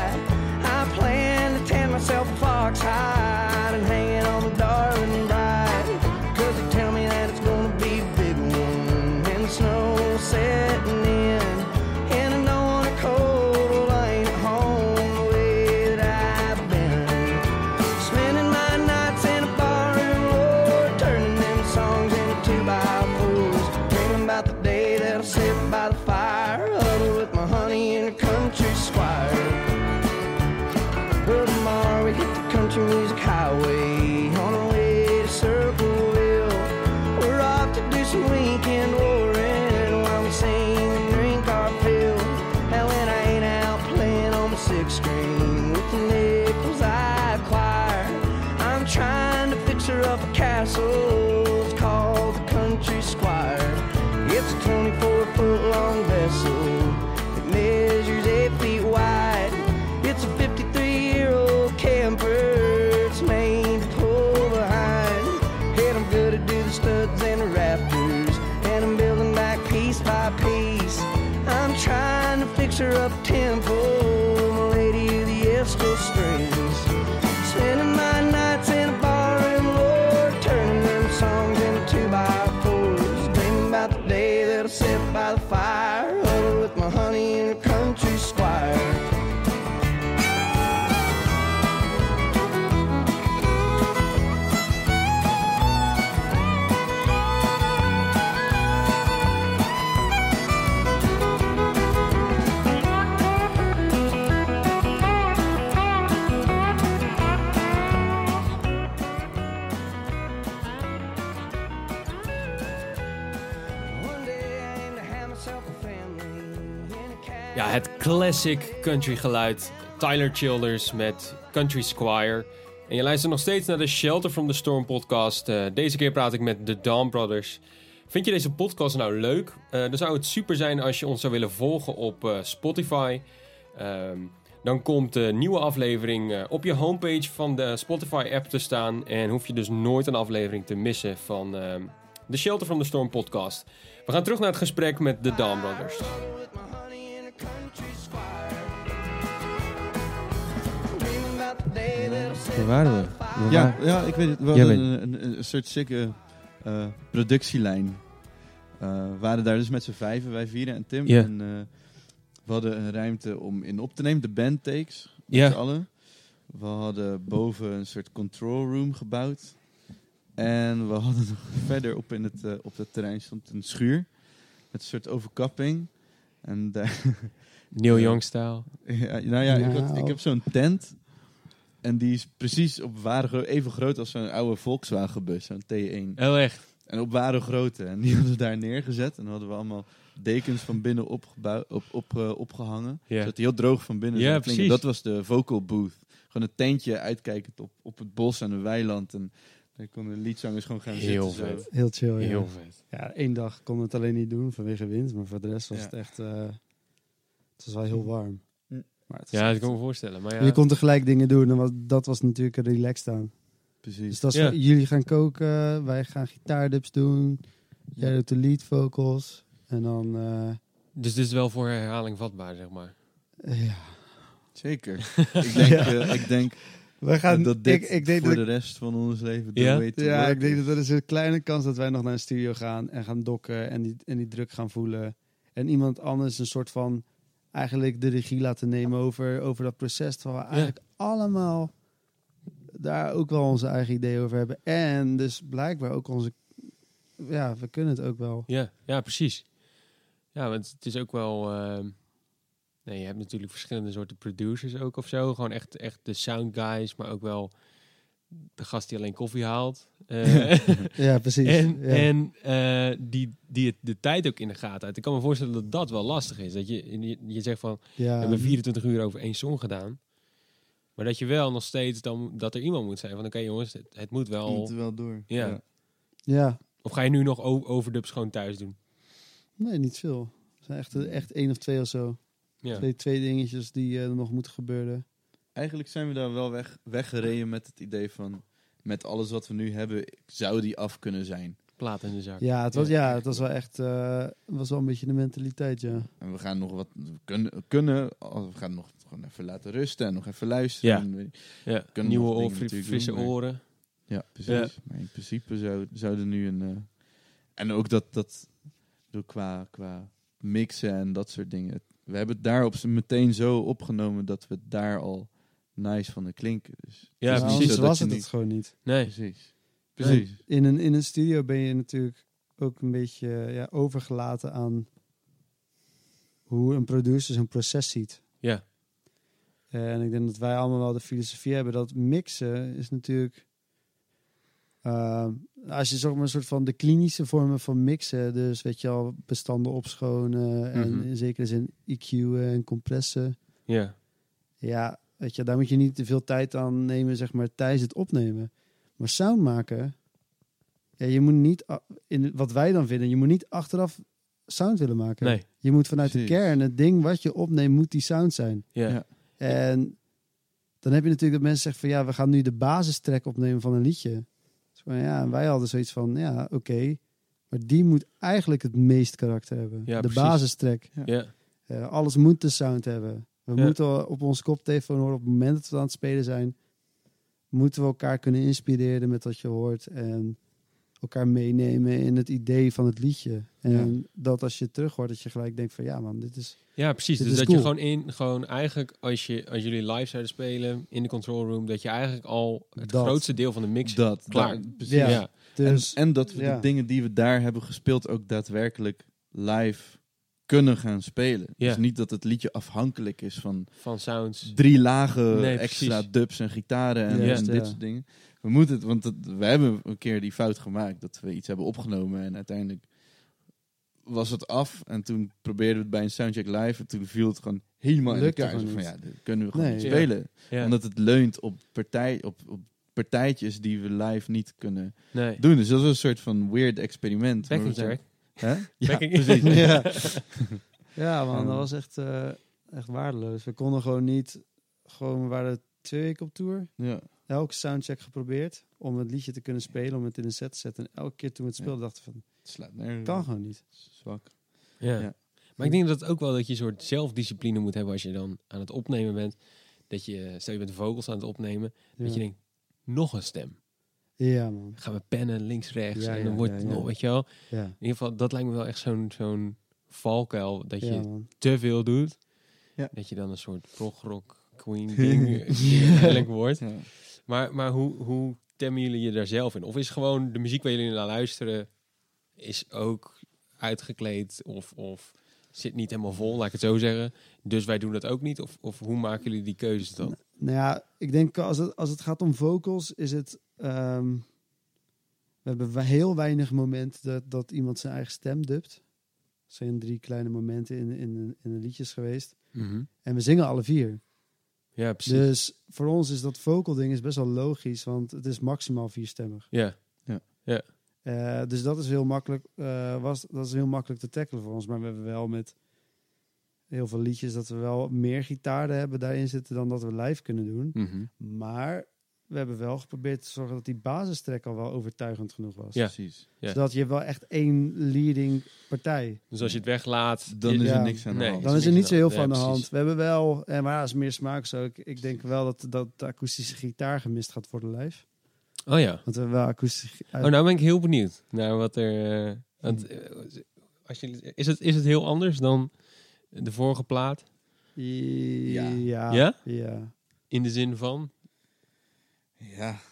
Classic country geluid. Tyler Childers met Country Squire. En je luistert nog steeds naar de Shelter from the Storm podcast. Eh, deze keer praat ik met de Dawn Brothers. Vind je deze podcast nou leuk? Eh, dan zou het super zijn als je ons zou willen volgen op eh, Spotify. Ehm, dan komt de nieuwe aflevering op je homepage van de Spotify-app te staan. En hoef je dus nooit een aflevering te missen van ehm, de Shelter from the Storm podcast. We gaan terug naar het gesprek met de Dawn Brothers. Waar waren we? Ja, ja, ik weet het. We hadden weet- een, een, een soort sikke eh, productielijn. Eh, we waren daar dus met z'n vijven, wij vieren en Tim. En, eh, we hadden een ruimte om in op te nemen, de band takes, met z'n allen. We hadden boven een soort control room gebouwd. En we hadden nog *laughs* verder op in het, op het terrein stond een schuur. Met een soort overkapping. En daar, Neil *laughs* Ja. Young-style. ja, nou ja, ik, had, ik heb zo'n tent. En die is precies op ware even groot als zo'n oude Volkswagen bus, zo'n T1. Oh, echt? En op ware grootte. En die *laughs* hadden we daar neergezet. En dan hadden we allemaal dekens van binnen opgebouw- op, op, eh, opgehangen. Ja. Zodat die heel droog van binnen Ja, precies. Dat was de vocal booth. Gewoon een tentje uitkijkend op, op het bos en een weiland. En daar konden de liedzangers gewoon gaan Heel zitten. vet. Heel chill, ja. Heel vet. Ja, één dag kon het alleen niet doen vanwege wind, maar voor de rest was Ja. het echt... eh, het was wel heel warm. Maar het was Ja, dat echt- kan ik me voorstellen. Maar ja, Je kon tegelijk dingen doen en was, dat was natuurlijk een relaxed aan. Precies. Dus dat is Ja. jullie gaan koken, wij gaan gitaardubs doen. Jij doet de lead vocals. En dan, eh, dus dit is wel voor herhaling vatbaar, zeg maar. ja. Zeker. *laughs* ik denk, eh, ik denk We gaan, dat dit ik, ik denk voor dat de rest van ons leven Ja? Ja, ik denk dat er is een kleine kans dat wij nog naar een studio gaan en gaan dokken en die, en die druk gaan voelen. En iemand anders een soort van eigenlijk de regie laten nemen over, over dat proces. Terwijl we eigenlijk allemaal daar ook wel onze eigen idee over hebben. En dus blijkbaar ook onze... Ja, we kunnen het ook wel. Ja, ja precies. Ja, want het is ook wel... ehm, nee, je hebt natuurlijk verschillende soorten producers ook of zo. Gewoon echt, echt de sound guys, maar ook wel de gast die alleen koffie haalt. *laughs* Eh, Ja, precies. en ja. en eh, die, die het, de tijd ook in de gaten houdt. Ik kan me voorstellen dat dat wel lastig is. Dat je, je, je zegt van, ja, we hebben 24 uur over één song gedaan. Maar dat je wel nog steeds dan dat er iemand moet zijn van oké jongens, het, het moet We wel. moeten wel door. Ja. ja, Of ga je nu nog overdubs gewoon thuis doen? nee, niet veel. Er zijn echt, echt één of twee of zo. Ja. Twee, twee dingetjes die eh, er nog moeten gebeuren. Eigenlijk zijn we daar wel weg, weggereden met het idee van... met alles wat we nu hebben, zou die af kunnen zijn. Plaat in de zak. Ja, het was, ja, het was wel echt eh, het was wel een beetje de mentaliteit, ja. En we gaan nog wat we kunnen, kunnen oh, we gaan nog gewoon even laten rusten en nog even luisteren. Ja. En we- Ja, Kunnen nieuwe nog dingen oor, fri- natuurlijk frisse doen, maar- oren. Ja, precies. Ja. Maar in principe zou, zouden nu een... eh, en ook dat, dat door qua, qua mixen en dat soort dingen. We hebben het daar op z'n meteen zo opgenomen dat we daar al nice van de klinken. Dus Ja, precies. Anders was het niet- het gewoon niet. Nee, Precies. Precies. In een, in een studio ben je natuurlijk ook een beetje ja, overgelaten aan hoe een producer zijn proces ziet. ja. En ik denk dat wij allemaal wel de filosofie hebben dat mixen is natuurlijk. eh, als je zeg maar een soort van de klinische vormen van mixen, dus weet je al, bestanden opschonen en Mhm. in zekere zin EQ'en en compressen. Ja, Ja, weet je, daar moet je niet te veel tijd aan nemen, zeg maar, tijdens het opnemen. Maar sound maken, ja, je moet niet, in wat wij dan vinden, je moet niet achteraf sound willen maken. nee. Je moet vanuit Precies. de kern, het ding wat je opneemt, moet die sound zijn. Ja. Ja. En dan heb je natuurlijk dat mensen zeggen van, ja, we gaan nu de basistrack opnemen van een liedje. Van, ja, en wij hadden zoiets van, ja, oké. maar die moet eigenlijk het meest karakter hebben. Ja, de precies. basistrek. Ja. Eh, alles moet de sound hebben. We Ja. moeten op onze koptelefoon horen op het moment dat we aan het spelen zijn. Moeten we elkaar kunnen inspireren met wat je hoort. En elkaar meenemen in het idee van het liedje. En dat als je het terug hoort, dat je gelijk denkt van ja man, dit is... Ja, precies. Dit Dus is dat je gewoon in, gewoon eigenlijk als, je, als jullie live zouden spelen in de control room, dat je eigenlijk al het Dat. grootste deel van de mix Dat, klaar. dat- precies. Ja. ja. Dus, en, en dat we ja. de dingen die we daar hebben gespeeld ook daadwerkelijk live kunnen gaan spelen. Ja. Dus niet dat het liedje afhankelijk is van van sounds. drie lagen Nee, extra precies. dubs en gitaren en, Juist, en dit ja. soort dingen. We moeten het, want het, we hebben een keer die fout gemaakt dat we iets hebben opgenomen en uiteindelijk was het af en toen probeerden we het bij een soundcheck live en toen viel het gewoon helemaal in Lukte elkaar. van niet. ja, dit kunnen we gewoon Nee. niet Ja. spelen. Ja. Omdat het leunt op, partij, op, op partijtjes die we live niet kunnen Nee. doen. Dus dat was een soort van weird experiment. Backing track. Hè? Ja, Backing- precies. *laughs* ja. ja man, dat was echt, eh, echt waardeloos. We konden gewoon niet... Gewoon, we waren twee weken op tour. Ja. Elke soundcheck geprobeerd om het liedje te kunnen spelen, om het in een set te zetten. En elke keer toen we het Ja. speelden, dachten we van, Het slaat nergens kan gewoon niet. Zwak. Ja. Ja. Maar ik denk dat ook wel dat je een soort zelfdiscipline moet hebben als je dan aan het opnemen bent. Dat je, stel je bent de vocals aan het opnemen, dat Ja. je denkt, nog een stem. Ja man, Dan gaan we pennen links, rechts Ja, en dan ja, wordt ja, het ja. nog, weet je wel. ja. In ieder geval, dat lijkt me wel echt zo'n zo'n valkuil, dat je te veel doet. Ja. Dat je dan een soort progrock queen *laughs* ding *laughs* eigenlijk wordt. Ja. Maar, maar hoe, hoe temmen jullie je daar zelf in? Of is gewoon de muziek waar jullie naar luisteren, is ook uitgekleed of, of zit niet helemaal vol, laat ik het zo zeggen. Dus wij doen dat ook niet. Of, of hoe maken jullie die keuzes dan? Nou ja, ik denk als het, als het gaat om vocals, is het. Ehm, we hebben heel weinig momenten dat, dat iemand zijn eigen stem dubt. Er zijn drie kleine momenten in, in, in de liedjes geweest. En we zingen alle vier. Ja, precies. Dus voor ons is dat vocal ding is best wel logisch, want het is maximaal vierstemmig. ja. Eh, dus dat is heel makkelijk, eh, was, dat is heel makkelijk te tackelen voor ons. Maar we hebben wel met heel veel liedjes dat we wel meer gitaren hebben daarin zitten dan dat we live kunnen doen. Mhm. Maar we hebben wel geprobeerd te zorgen dat die basistrek al wel overtuigend genoeg was. Ja. Precies. Ja. Zodat je wel echt één leading partij. Dus als je het weglaat, Dan je- is Ja. er niks aan de Nee. hand. Dan is er niet zo heel veel aan de hand. We hebben wel, en maar ja, is meer smaak zo. Ik, ik denk wel dat, dat de akoestische gitaar gemist gaat worden live. Oh ja. Want we hebben wel akoestische. Oh, nou ben ik heel benieuwd naar wat er. eh, want, eh, als je, is, het, is het heel anders dan de vorige plaat? ja. Ja. Ja? Ja? In de zin van. Ja. *laughs*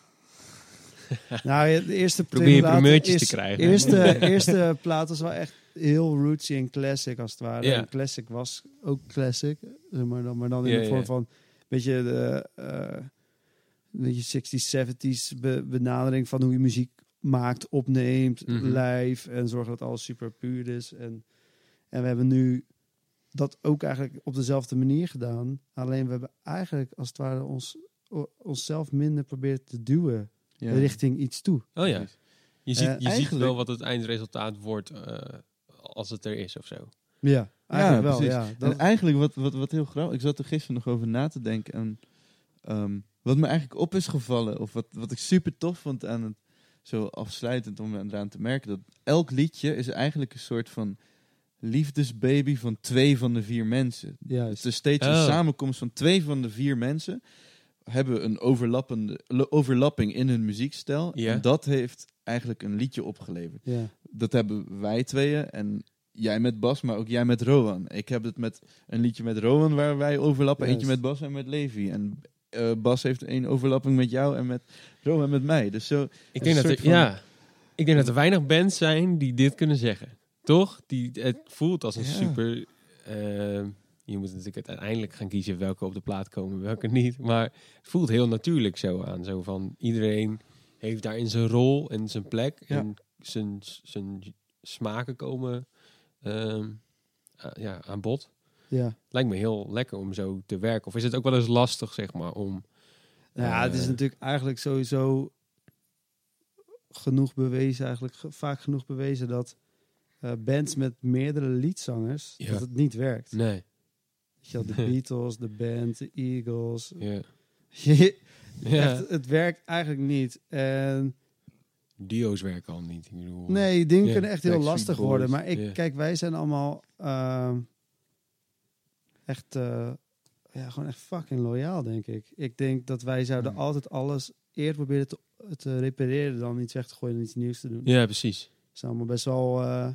Nou, de eerste Probeer je primeurtjes is- te krijgen. Eerste, *laughs* eerste plaat was wel echt heel rootsy en classic als het ware. En classic was ook classic, zeg maar dan, maar dan in de vorm van een beetje de eh, een beetje 60s, 70s be- benadering van hoe je muziek maakt, opneemt, Mhm. live en zorgen dat alles super puur is. En, en we hebben nu dat ook eigenlijk op dezelfde manier gedaan. Alleen we hebben eigenlijk als het ware ons, onszelf minder proberen te duwen Ja. richting iets toe. Oh ja. Je, ziet, Eh, je ziet wel wat het eindresultaat wordt eh, als het er is of zo. Ja, eigenlijk wel. precies. Ja, dat, En eigenlijk wat, wat, wat heel grappig... Ik zat er gisteren nog over na te denken. En, ehm, wat me eigenlijk op is gevallen... Of wat, wat ik super tof vond aan het... Zo afsluitend om eraan te merken... Dat elk liedje is eigenlijk een soort van... Liefdesbaby van twee van de vier mensen. juist. Het is steeds Oh. een samenkomst van twee van de vier mensen. Hebben een overlappende, overlapping in hun muziekstijl. Ja. En dat heeft eigenlijk een liedje opgeleverd. Ja. Dat hebben wij tweeën en jij met Bas, maar ook jij met Rowan. Ik heb het met een liedje met Rowan waar wij overlappen. Juist. Eentje met Bas en met Levi. En eh, Bas heeft een overlapping met jou en met Rowan met mij. Dus zo, Ik denk, dat er, ja, ik denk dat er weinig bands zijn die dit kunnen zeggen. Toch? Die, het voelt als een Ja. super... eh, je moet natuurlijk uiteindelijk gaan kiezen welke op de plaat komen, welke niet. Maar het voelt heel natuurlijk zo aan. Zo van iedereen heeft daarin zijn rol en zijn plek. Ja. En zijn, zijn smaken komen ehm, ja, aan bod. Ja. Lijkt me heel lekker om zo te werken. Of is het ook wel eens lastig, zeg maar, om... ja, het is eh, natuurlijk eigenlijk sowieso genoeg bewezen, eigenlijk ge- vaak genoeg bewezen dat eh, bands met meerdere liedzangers, Ja. dat het niet werkt. Nee. Wel, de *laughs* Beatles, de band, de Eagles. Ja. Ja. *laughs* Echt, het werkt eigenlijk niet. En Dio's werken al niet. Ik bedoel, Nee, dingen Ja, kunnen echt heel lastig worden. Maar ik, Ja. kijk, wij zijn allemaal ehm, echt, eh, ja, gewoon echt fucking loyaal, denk ik. Ik denk dat wij zouden Hmm. altijd alles eerder proberen te, te repareren dan iets weg te gooien en iets nieuws te doen. Ja, precies. We zijn allemaal best wel, eh,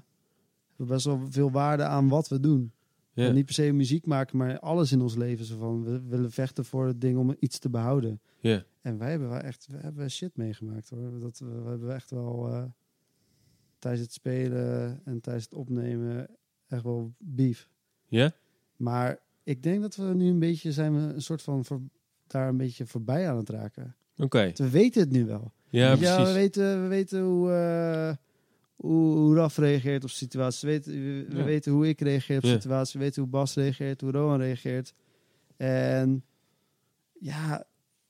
best wel veel waarde aan wat we doen. En niet per se muziek maken, maar alles in ons leven. Zo van, we willen vechten voor het ding om iets te behouden. Ja. En wij hebben wel echt we hebben shit meegemaakt hoor. Dat, we, we hebben echt wel eh, tijdens het spelen en tijdens het opnemen echt wel beef. Ja? Maar ik denk dat we nu een beetje zijn we een soort van voor, daar een beetje voorbij aan het raken. Oké. We weten het nu wel. Ja, Ja, precies. we weten, we weten hoe, eh, hoe, hoe Raf reageert op situaties. We weten, we, Ja. weten hoe ik reageer op situaties. We weten hoe Bas reageert, hoe Rowan reageert. En ja,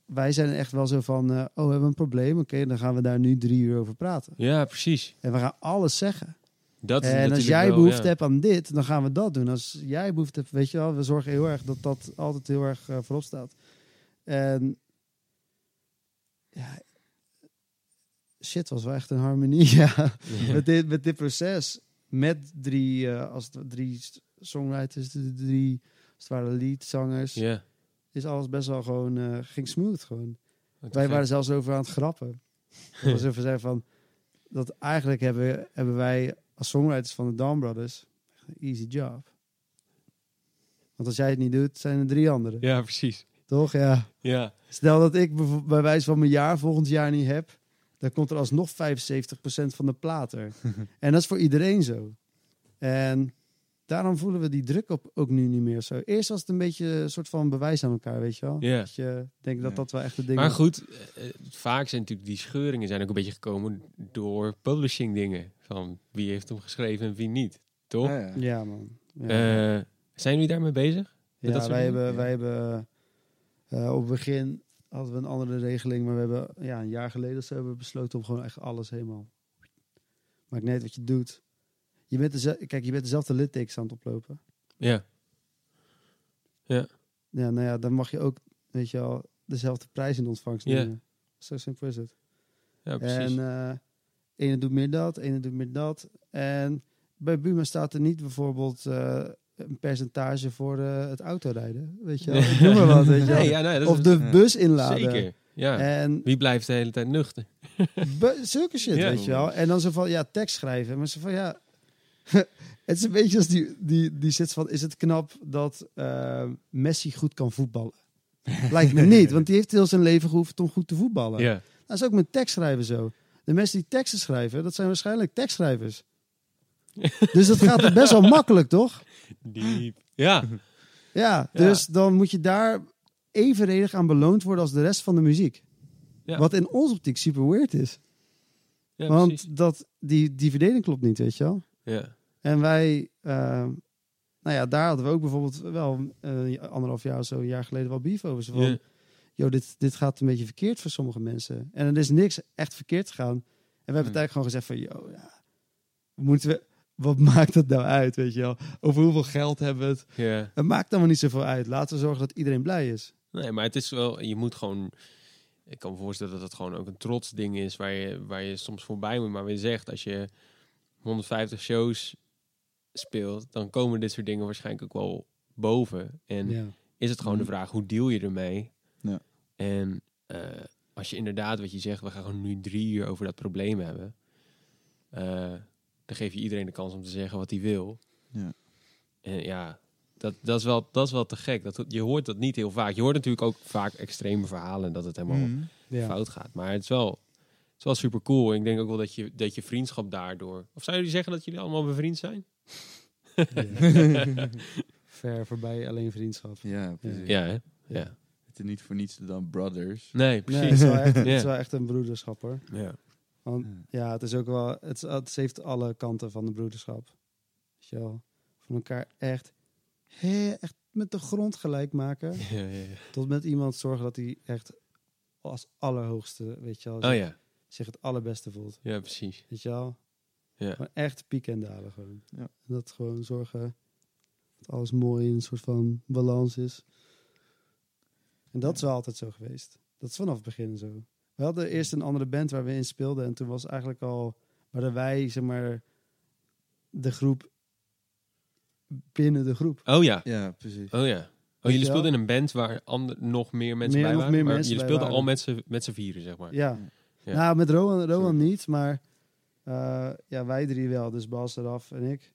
wij zijn echt wel zo van... eh, oh, we hebben een probleem. Oké, dan gaan we daar nu drie uur over praten. Ja, precies. En we gaan alles zeggen. Dat is en als jij behoefte hebt aan dit, dan gaan we dat doen. Als jij behoefte hebt, weet je wel, we zorgen heel erg dat dat altijd heel erg eh, voorop staat. En ja, shit was wel echt een harmonie, *laughs* ja. Met, dit, met dit proces, met drie, als het, drie songwriters, de drie, als het leadzangers, Ja. is alles best wel gewoon, eh, ging smooth gewoon. Wat Wij waren zelfs over aan het grappen. Dat was even zeggen van, dat eigenlijk hebben, hebben wij als songwriters van de Dawn Brothers een easy job. Want als jij het niet doet, zijn er drie anderen. Ja, precies. Toch? Ja. Ja. Stel dat ik bij wijze van mijn jaar volgend jaar niet heb, dan komt er alsnog 75% van de plaat *laughs* er. en dat is voor iedereen zo. En daarom voelen we die druk op ook nu niet meer zo. Eerst was het een beetje een soort van bewijs aan elkaar, weet je wel. Ja. Dat je denkt dat dat wel echt de ding Maar is. goed, eh, vaak zijn natuurlijk die scheuringen zijn ook een beetje gekomen door publishing dingen. Van wie heeft hem geschreven en wie niet. Toch? Ja, ja. Ja, man. Ja, Eh, zijn jullie daarmee bezig? ja dat wij, dingen? hebben, Ja. wij hebben eh, op het begin hadden we een andere regeling, maar we hebben ja, een jaar geleden zo hebben we besloten om gewoon echt alles helemaal. Maakt niet uit wat je doet. Je bent dezelfde, kijk, je bent dezelfde littekens aan het oplopen. Ja. Ja, nou ja, dan mag je ook, weet je wel, dezelfde prijs in ontvangst Ja. nemen. Zo simpel is het. Ja, precies. En eh ene doet meer dat, ene doet meer dat. En bij Buma staat er niet bijvoorbeeld eh, een percentage voor eh, het autorijden. Weet je wel? Ik noem maar wat, weet je *laughs* wel. nee, ja, nee, dat Of de bus inladen. zeker. Ja. En Wie blijft de hele tijd nuchter? *laughs* zulke shit, Ja. weet je wel. En dan zo van, ja, tekst schrijven. Maar zo van, ja... *laughs* het is een beetje als die, die, die zit van, is het knap dat eh, Messi goed kan voetballen? Lijkt me niet, want die heeft heel zijn leven gehoefd om goed te voetballen. Ja. Dat is ook met tekstschrijven zo. De mensen die teksten schrijven, dat zijn waarschijnlijk tekstschrijvers. Dus dat gaat er best wel makkelijk, toch? Diep. Ja. Ja, dus dan moet je daar evenredig aan beloond worden als de rest van de muziek. Ja. Wat in onze optiek super weird is. ja Want precies. dat, die, die verdeling klopt niet, weet je wel. Ja. En wij, eh, nou ja, daar hadden we ook bijvoorbeeld wel eh, anderhalf jaar of zo, een jaar geleden wel beef over. Zo van, Ja. dit, dit gaat een beetje verkeerd voor sommige mensen. En er is niks echt verkeerd gegaan. En we hebben het eigenlijk gewoon gezegd van, joh, ja, moeten we, wat *laughs* maakt het nou uit, weet je wel? Over hoeveel geld hebben we het? ja. Het maakt allemaal niet zoveel uit. Laten we zorgen dat iedereen blij is. Nee, maar het is wel, je moet gewoon. Ik kan me voorstellen dat het gewoon ook een trots ding is waar je, waar je soms voorbij moet. Maar wie zegt, als je 150 shows speelt, dan komen dit soort dingen waarschijnlijk ook wel boven. En Ja. is het gewoon de Mhm. vraag, hoe deal je ermee? Ja. En eh, als je inderdaad, wat je zegt, we gaan gewoon nu drie uur over dat probleem hebben. eh, dan geef je iedereen de kans om te zeggen wat hij wil. Ja. En ja, dat, dat, is wel, dat is wel te gek. Dat, je hoort dat niet heel vaak. Je hoort natuurlijk ook vaak extreme verhalen dat het helemaal Mhm. Ja. fout gaat. Maar het is wel, het is wel super cool. Ik denk ook wel dat je, dat je vriendschap daardoor... Of zouden jullie zeggen dat jullie allemaal bevriend zijn? *laughs* Ver voorbij alleen vriendschap. Ja, precies. Ja, hè? Ja. Het is niet voor niets dan brothers. Nee, Nee, het precies. is, wel echt, het is Ja. wel echt een broederschap hoor. Ja. Want ja, het is ook wel, het, het heeft alle kanten van de broederschap. Weet je wel, van elkaar echt, hè, echt met de grond gelijk maken. *laughs* Ja, ja, ja. Tot met iemand zorgen dat hij echt als allerhoogste, weet je wel, Oh ja, zich het allerbeste voelt. ja, precies. Weet je wel? Ja. Gewoon echt pieken en dalen gewoon. Ja. En dat gewoon zorgen dat alles mooi in een soort van balans is. En dat is wel altijd zo geweest. Dat is vanaf het begin zo. We hadden eerst een andere band waar we in speelden. En toen was eigenlijk al... Waren wij, zeg maar... De groep... Binnen de groep. Oh ja, Ja, precies. oh ja. Oh, je jullie speelden in een band waar ander, nog meer mensen Meer- bij nog waren? meer maar mensen jullie speelden al waren. met z'n met z'n vieren, zeg maar. Ja. Ja. Nou, met Rowan, Rowan niet, maar... eh, ja, wij drie wel. Dus Bas eraf en ik.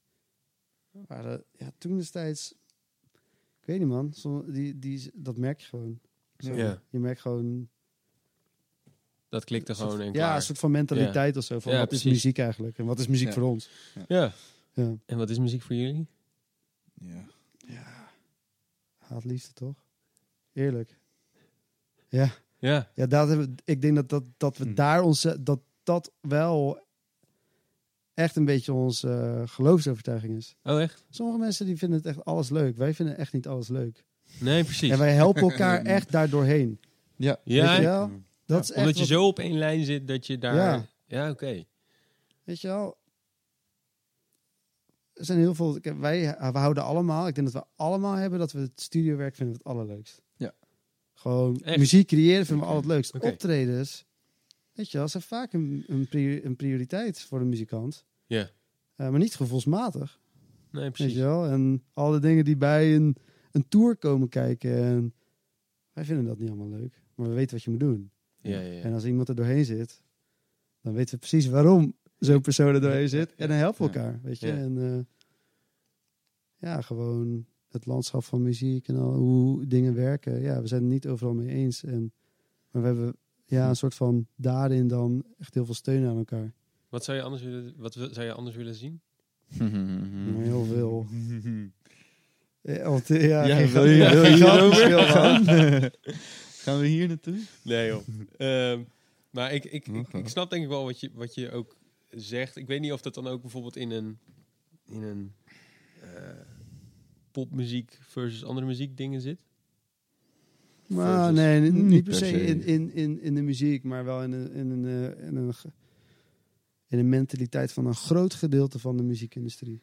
waren ja, toen destijds... Ik weet niet, man. Som- die, die, dat merk je gewoon. Zo. Ja. Je merkt gewoon... Dat klikte soort- gewoon en Ja, klaar. een soort van mentaliteit of zo. Van Ja, wat is muziek eigenlijk? En wat is muziek Ja. voor ons? Ja. Ja. En wat is muziek voor jullie? Ja. Ja. Haat liefde, toch? Eerlijk. Ja. Ja. Ja, dat hebben, we- ik denk dat, dat, dat we Hm. daar ons... Dat dat wel echt een beetje onze eh, geloofsovertuiging is. Oh, echt? Sommige mensen die vinden het echt alles leuk. Wij vinden echt niet alles leuk. Nee, precies. En wij helpen *laughs* elkaar echt daar doorheen. Ja. Ja, Weet Dat is Omdat je wat- zo op één lijn zit dat je daar... Ja. Ja, oké. Weet je wel? Er zijn heel veel... Wij we houden allemaal... Ik denk dat we allemaal hebben dat we het studiowerk vinden het allerleukst. Ja. Gewoon Echt? muziek creëren vinden we allerleukst. Oké. Optredens, weet je wel, zijn vaak een, een, prior- een prioriteit voor een muzikant. Ja. Eh, maar niet gevoelsmatig, Nee, weet precies. je wel. En alle dingen die bij een, een tour komen kijken. En wij vinden dat niet allemaal leuk. Maar we weten wat je moet doen. Ja, ja, ja. En als iemand er doorheen zit, dan weten we precies waarom zo'n persoon er doorheen zit. En dan helpen we Ja. elkaar, weet je. Ja. En eh, ja, gewoon het landschap van muziek en al, hoe dingen werken. Ja, we zijn het niet overal mee eens. En, maar we hebben ja, een soort van daarin dan echt heel veel steun aan elkaar. Wat zou je anders willen, wat wil- zou je anders willen zien? *laughs* Maar heel veel. Ja, *laughs* want, eh, ja, Ja, wil je, wil je hierover. *laughs* gaan? We hier naartoe? Nee, joh. *laughs* Ehm, maar ik, ik, ik, snap denk ik wel wat je, wat je ook zegt. Ik weet niet of dat dan ook bijvoorbeeld in een, in een eh, popmuziek versus andere muziek dingen zit. Maar Versus- nee, niet, per per se se. in, in, in, in de muziek, maar wel in een, in, een, eh, in, een, in een mentaliteit van een groot gedeelte van de muziekindustrie.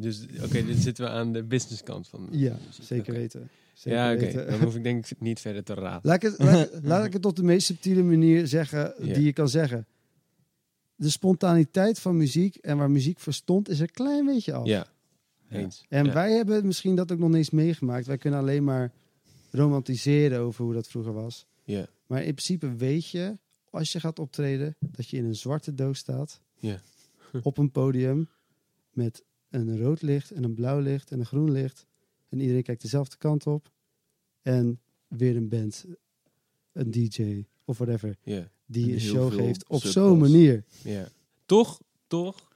Dus oké, dit zitten we aan de businesskant van. de Ja, muziek. zeker weten. Zeker Ja, oké. weten. Dan hoef ik denk ik niet verder te raden. Laat ik, het, laat, *laughs* laat ik het op de meest subtiele manier zeggen die je kan zeggen. De spontaniteit van muziek en waar muziek voor stond, is er een klein beetje af. Ja, eens. En Ja. wij hebben misschien dat ook nog niet eens meegemaakt. Wij kunnen alleen maar romantiseren over hoe dat vroeger was. Ja, Maar in principe weet je, als je gaat optreden, dat je in een zwarte doos staat. Ja. op een podium met een rood licht en een blauw licht en een groen licht. En iedereen kijkt dezelfde kant op. En weer een band, een DJ of whatever, ja, die En een show geeft op zo'n manier. ja. Toch, toch.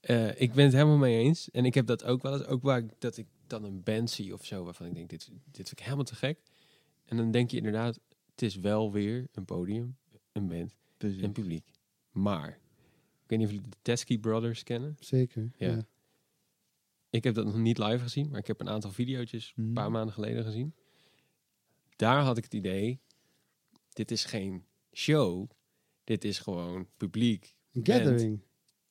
eh, ik ben het helemaal mee eens. En ik heb dat ook wel eens. Ook waar ik, dat ik dan een band zie of zo, waarvan ik denk, dit, dit vind ik helemaal te gek. En dan denk je inderdaad, het is wel weer een podium, een band Precies. en publiek. Maar, ik weet niet of jullie de Teskey Brothers kennen. Zeker. Ja. Ja. Ik heb dat nog niet live gezien, maar ik heb een aantal video's een paar maanden geleden gezien. Daar had ik het idee, dit is geen show, dit is gewoon publiek. Band. gathering.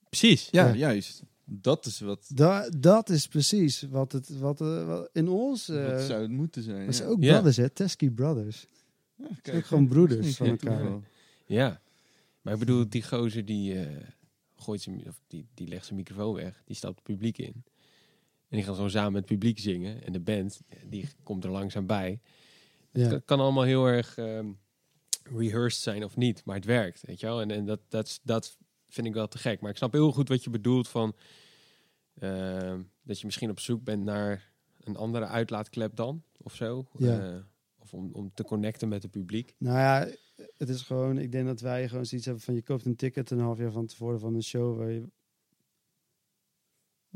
Precies. Ja, Ja. juist. Dat is wat, Da dat is precies wat het wat, eh, wat in ons. eh wat zou het moeten zijn. dat is ja. ook Ja. brothers, hè? Teskey Brothers. Ja, kijk, ook gewoon broeders van elkaar. toeval. Ja. Maar ik bedoel, die gozer die eh, gooit zijn, of die, die legt zijn microfoon weg, die stapt het publiek in. En die gaan gewoon samen met het publiek zingen. En de band, die komt er langzaam bij. Het Ja. kan, kan allemaal heel erg ehm, rehearsed zijn of niet, maar het werkt, weet je wel. En, en dat, dat, dat vind ik wel te gek. Maar ik snap heel goed wat je bedoelt van... ehm, dat je misschien op zoek bent naar een andere uitlaatklep dan, of zo. Ja. Eh, of om, om te connecten met het publiek. Nou ja, het is gewoon, ik denk dat wij gewoon zoiets hebben van je koopt een ticket een half jaar van tevoren van een show waar je,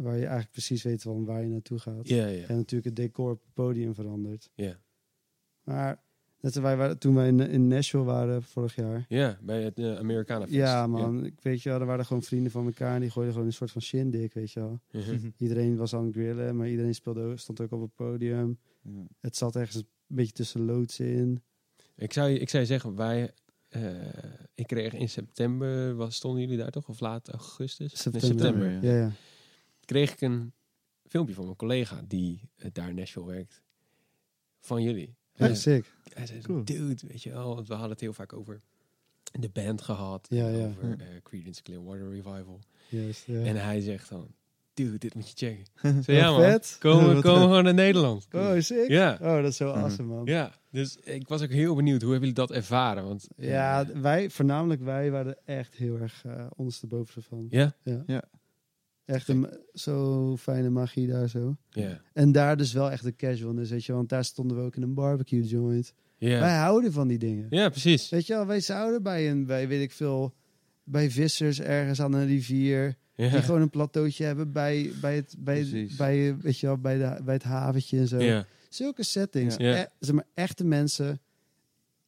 waar je eigenlijk precies weet van waar je naartoe gaat. Ja, ja. En natuurlijk het decor op het podium verandert. Ja. Maar net als wij waren, toen wij in, in Nashville waren vorig jaar. Ja, bij het uh, Americana Fest. Ja man, ik weet je wel, er waren gewoon vrienden van elkaar en die gooiden gewoon een soort van shindig, weet je wel. Ja. Mhm. Iedereen was aan het grillen, maar iedereen speelde, ook- stond ook op het podium. Ja. Het zat ergens een beetje tussen loodsen in. Ik, zou, je- ik zou je zeggen, wij... eh, ik kreeg in september, was, stonden jullie daar toch? Of laat augustus? Nee, September. september. ja. Ja, ja. Kreeg ik een filmpje van mijn collega die eh, daar in Nashville werkt. Van jullie. Ja, Ja. sick. Hij zei, Cool. dude, weet je wel, want we hadden het heel vaak over de band gehad. Ja, ja. Over eh, Creedence Clearwater Revival. Juist, ja. En hij zegt dan, dude, dit moet je checken. *laughs* Zo, ja man, vet. komen, *laughs* vet. gewoon naar Nederland. Oh, sick. Ja. Oh, dat is zo Mhm. awesome, man. Ja, dus ik was ook heel benieuwd. Hoe hebben jullie dat ervaren? Want, Ja, eh, wij, voornamelijk wij, waren echt heel erg uh, ondersteboven van. ja? Echt een zo fijne magie daar zo. Ja. En daar dus wel echt de casualness, weet je, want daar stonden we ook in een barbecue joint. Wij Ja. houden van die dingen. ja, precies. Weet je wel, wij zouden bij een, bij weet ik veel, bij vissers ergens aan een rivier, die Ja. gewoon een plateautje hebben bij, bij, het, bij, Precies. bij, weet je wel, bij, de, bij het haventje en zo. Ja. Zulke settings. Ja. E- zeg maar, echte mensen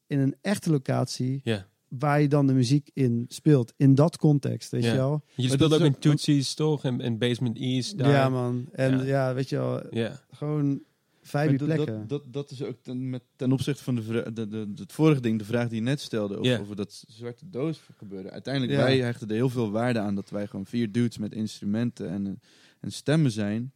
in een echte locatie Ja. Waar je dan de muziek in speelt. In dat context, weet Ja. je wel. Je Maar speelt ook in Tootsie's toch? En, en Basement East daar. Ja, man. En Ja. ja. weet je wel, gewoon vijf plekken. dat, dat, dat is ook ten, met, ten opzichte van de, vra- de, de, het vorige ding, de vraag die je net stelde over, dat zwarte doos gebeuren. Uiteindelijk, wij hechten er heel veel waarde aan dat wij gewoon vier dudes met instrumenten en, eh, en stemmen zijn.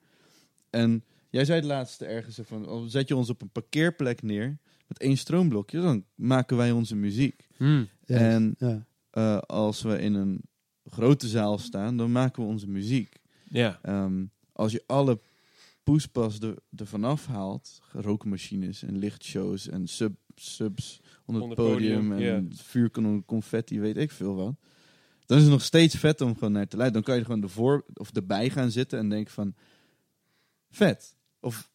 En jij zei het laatste ergens van, oh, zet je ons op een parkeerplek neer met één stroomblokje, dan maken wij onze muziek. Hm. Ja. En ja. eh, als we in een grote zaal staan, dan maken we onze muziek. Ja. Ehm, als je alle poespas er, ervan afhaalt, rookmachines en lichtshows en sub, subs onder het Onder het podium, podium, en vuurkanon, confetti, weet ik veel wat. Dan is het nog steeds vet om gewoon naar te luisteren. Dan kan je er gewoon ervoor of erbij gaan zitten en denken van, vet. Of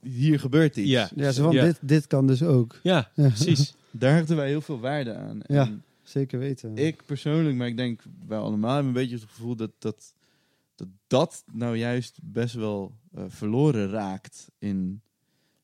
hier gebeurt iets. Ja. ja, zo van, Ja. Dit, dit kan dus ook. Ja, Ja. precies. *laughs* Daar hechten wij heel veel waarde aan. Ja. En Zeker weten. ik persoonlijk, maar ik denk wij allemaal hebben een beetje het gevoel dat dat, dat, dat nou juist best wel eh, verloren raakt in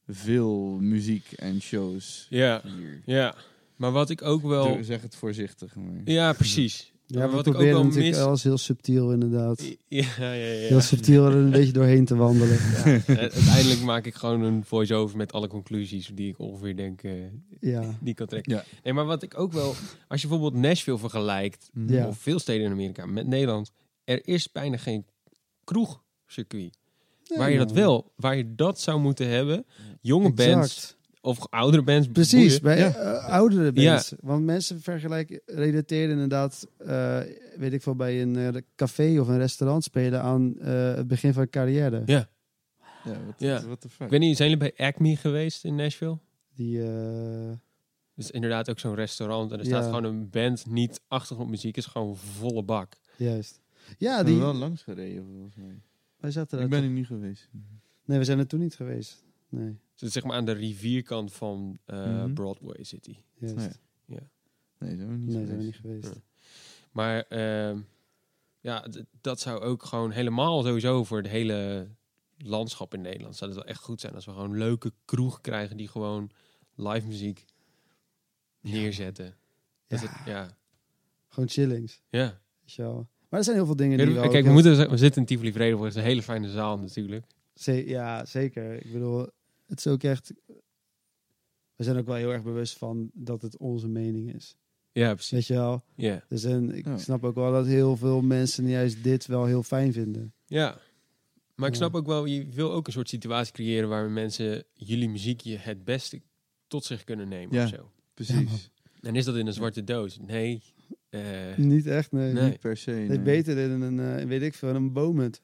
veel muziek en shows. Ja. Hier. Ja. Maar wat ik ook wel... Ik zeg het voorzichtig. Maar. Ja, precies. Ja, Maar we wat ik ook wel natuurlijk mis- alles heel subtiel inderdaad. Ja, ja, ja. Heel subtiel er een *laughs* beetje doorheen te wandelen. Ja, eh, uiteindelijk maak ik gewoon een voice-over met alle conclusies die ik ongeveer denk eh, Ja, die ik kan trekken. Ja. Nee, maar wat ik ook wel, als je bijvoorbeeld Nashville vergelijkt, Ja. of veel steden in Amerika met Nederland, er is bijna geen kroegcircuit. waar je dat wel, waar je dat zou moeten hebben, jonge bands Exact. Of oudere bands. Precies, boeien. bij Ja. eh, oudere Ja. bands. Want mensen vergelijken, relateren inderdaad, eh, weet ik veel, bij een eh, café of een restaurant spelen aan eh, het begin van een carrière. Ja. Ja, wat Ja. what the fuck. Ik weet niet, zijn jullie bij Acme geweest in Nashville? Die, eh, Dus inderdaad ook zo'n restaurant en er Ja. staat gewoon een band, niet achtergrondmuziek, is gewoon volle bak. juist. Ja, Ik die, wel langs gereden volgens mij. wij zaten daar Ik ben er niet geweest. Nee, we zijn er toen niet geweest. Nee, Dus zeg maar aan de rivierkant van eh, Mhm. Broadway City. Oh ja. Nee, zijn we niet Nee, zijn we niet geweest. Ja. Maar ehm, ja, d- dat zou ook gewoon helemaal sowieso voor het hele landschap in Nederland zou het wel echt goed zijn als we gewoon leuke kroeg krijgen die gewoon live muziek neerzetten. Dat Ja. Het, ja. Gewoon chillings. ja. Wel. Maar er zijn heel veel dingen Kijk, die we, ook heel- moeten, we zitten in Tivoli Vredenburg, het is een hele fijne zaal natuurlijk. Ze- ja, zeker. Ik bedoel, het is ook echt... We zijn ook wel heel erg bewust van dat het onze mening is. Ja, precies. Weet je wel? Ja. Dus en ik Ja. snap ook wel dat heel veel mensen juist dit wel heel fijn vinden. ja. Maar ik Ja. snap ook wel, je wil ook een soort situatie creëren waar mensen jullie muziekje het beste tot zich kunnen nemen Ja. of zo. Precies. En is dat in een zwarte doos? Nee. Eh, Niet echt, nee. Nee. Niet per se. Nee, nee. beter in een, eh, weet ik veel, een boomhut.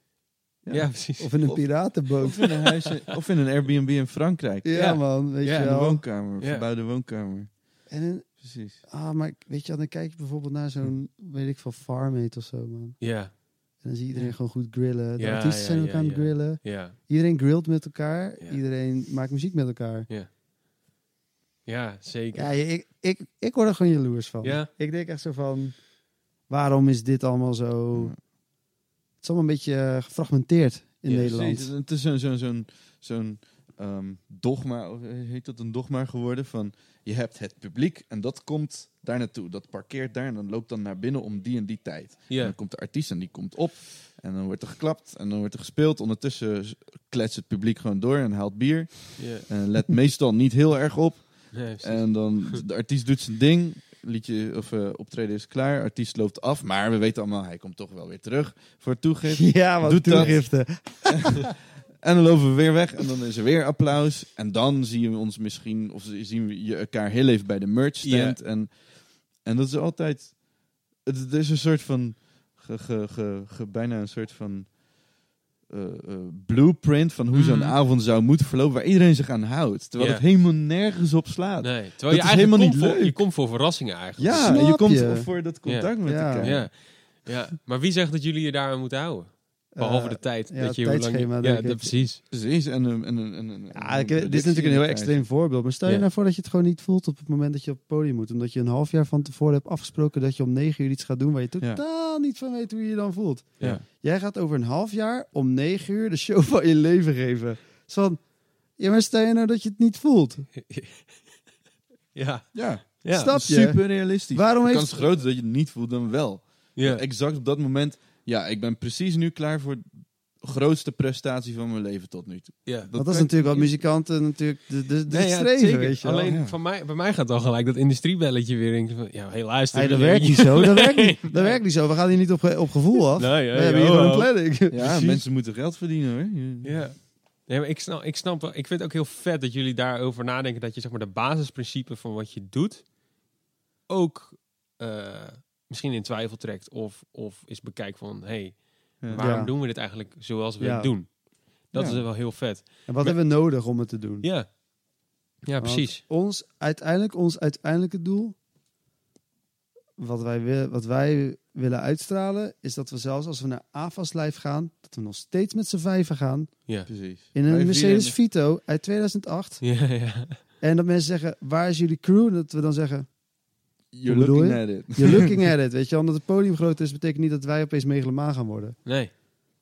Ja. precies. Of in een piratenboot. Of in, een huis in- of in een Airbnb in Frankrijk. Ja, Ja. man, weet Ja, je In een wel. woonkamer, Ja. verbouwde woonkamer. En een, Precies. ah, maar weet je, dan kijk je bijvoorbeeld naar zo'n, weet ik veel, farmate of zo, man. Ja, En dan zie je iedereen gewoon goed grillen. De Ja, artiesten ja, zijn ook ja, aan het ja. grillen. ja, Iedereen grillt met elkaar. Ja. Iedereen maakt muziek met elkaar. ja, zeker. Ja, ik, ik, ik word er gewoon jaloers van. Ja. Ik denk echt zo van, waarom is dit allemaal zo... Het is allemaal een beetje eh, gefragmenteerd in Ja, Nederland. Precies. Het is zo'n zo'n zo'n zo'n ehm, dogma, of, eh, heet dat een dogma geworden? Van je hebt het publiek en dat komt daar naartoe. Dat parkeert daar en dan loopt dan naar binnen om die en die tijd. En dan komt de artiest en die komt op. En dan wordt er geklapt en dan wordt er gespeeld. Ondertussen s- kletst het publiek gewoon door en haalt bier. ja. En let meestal niet heel erg op. En dan *laughs* de artiest doet zijn ding. Liedje of eh, optreden is klaar. Artiest loopt af. Maar we weten allemaal, hij komt toch wel weer terug voor het toegift. *laughs* Ja, wat Doet toegifte. *laughs* En dan lopen we weer weg en dan is er weer applaus. En dan zien we ons misschien, of zien we je elkaar heel even bij de merch stand. En, En dat is altijd... Het, het is een soort van... Ge, ge, ge, ge- bijna een soort van... eh, eh, blueprint van hoe zo'n Mhm. avond zou moeten verlopen, waar iedereen zich aan houdt. Terwijl het helemaal nergens op slaat. Nee, terwijl Dat je is eigenlijk helemaal komt niet voor, leuk. je komt voor verrassingen eigenlijk. Ja, en je komt je? voor dat contact met Ja. elkaar. Ja. ja. Maar wie zegt dat jullie je daar aan moeten houden? Behalve Eh, de tijd. ja, dat je hoe lang Ja, dat, precies. Precies. En, en, en, Ja, ik, een dit is natuurlijk een heel extreem voorbeeld. Maar stel je Ja. nou voor dat je het gewoon niet voelt op het moment dat je op het podium moet. Omdat je een half jaar van tevoren hebt afgesproken dat je om negen uur iets gaat doen waar je Ja. totaal niet van weet hoe je je dan voelt. Ja. Jij gaat over een half jaar om negen uur de show *laughs* van je leven geven. Van, ja maar stel je nou dat je het niet voelt. Ja. *laughs* Ja, Ja. Snap je? super realistisch. Waarom de kans is groter dat je het niet voelt dan wel. Ja. Exact op dat moment. Ja, ik ben precies nu klaar voor de grootste prestatie van mijn leven tot nu toe. ja. Dat is natuurlijk wat muzikanten natuurlijk de, de, Nee, streven, weet je wel. Alleen Ja. van mij, bij mij gaat dan gelijk dat industriebelletje weer in. van, Ja, helaas. Hey, dat werkt niet zo, dat werkt niet, dat werkt niet zo. We gaan hier niet op, op gevoel af. Nee, ja, We hebben hier oh. een planning. Ja, Precies. mensen moeten geld verdienen hoor. Ja. Nee, maar ik snap, ik snap wel. Ik vind het ook heel vet dat jullie daarover nadenken. Dat je zeg maar de basisprincipe van wat je doet ook eh, misschien in twijfel trekt. Of, of is bekijkt van, hey, Ja. waarom Ja. doen we dit eigenlijk zoals we Ja. het doen? Dat Ja. is wel heel vet. En wat hebben we nodig om het te doen? Ja, ja Want precies. Ons, uiteindelijk, ons uiteindelijke doel, wat wij, wil, wat wij willen uitstralen, is dat we zelfs als we naar AFAS Live gaan, dat we nog steeds met z'n vijven gaan. Ja. Precies. In een Mercedes Vito uit 2008. Ja, ja. En dat mensen zeggen, waar is jullie crew? En dat we dan zeggen, You're looking je? at it. you're *laughs* looking at it. Weet je, omdat het podium groot is, betekent niet dat wij opeens megalomaan gaan worden. Nee.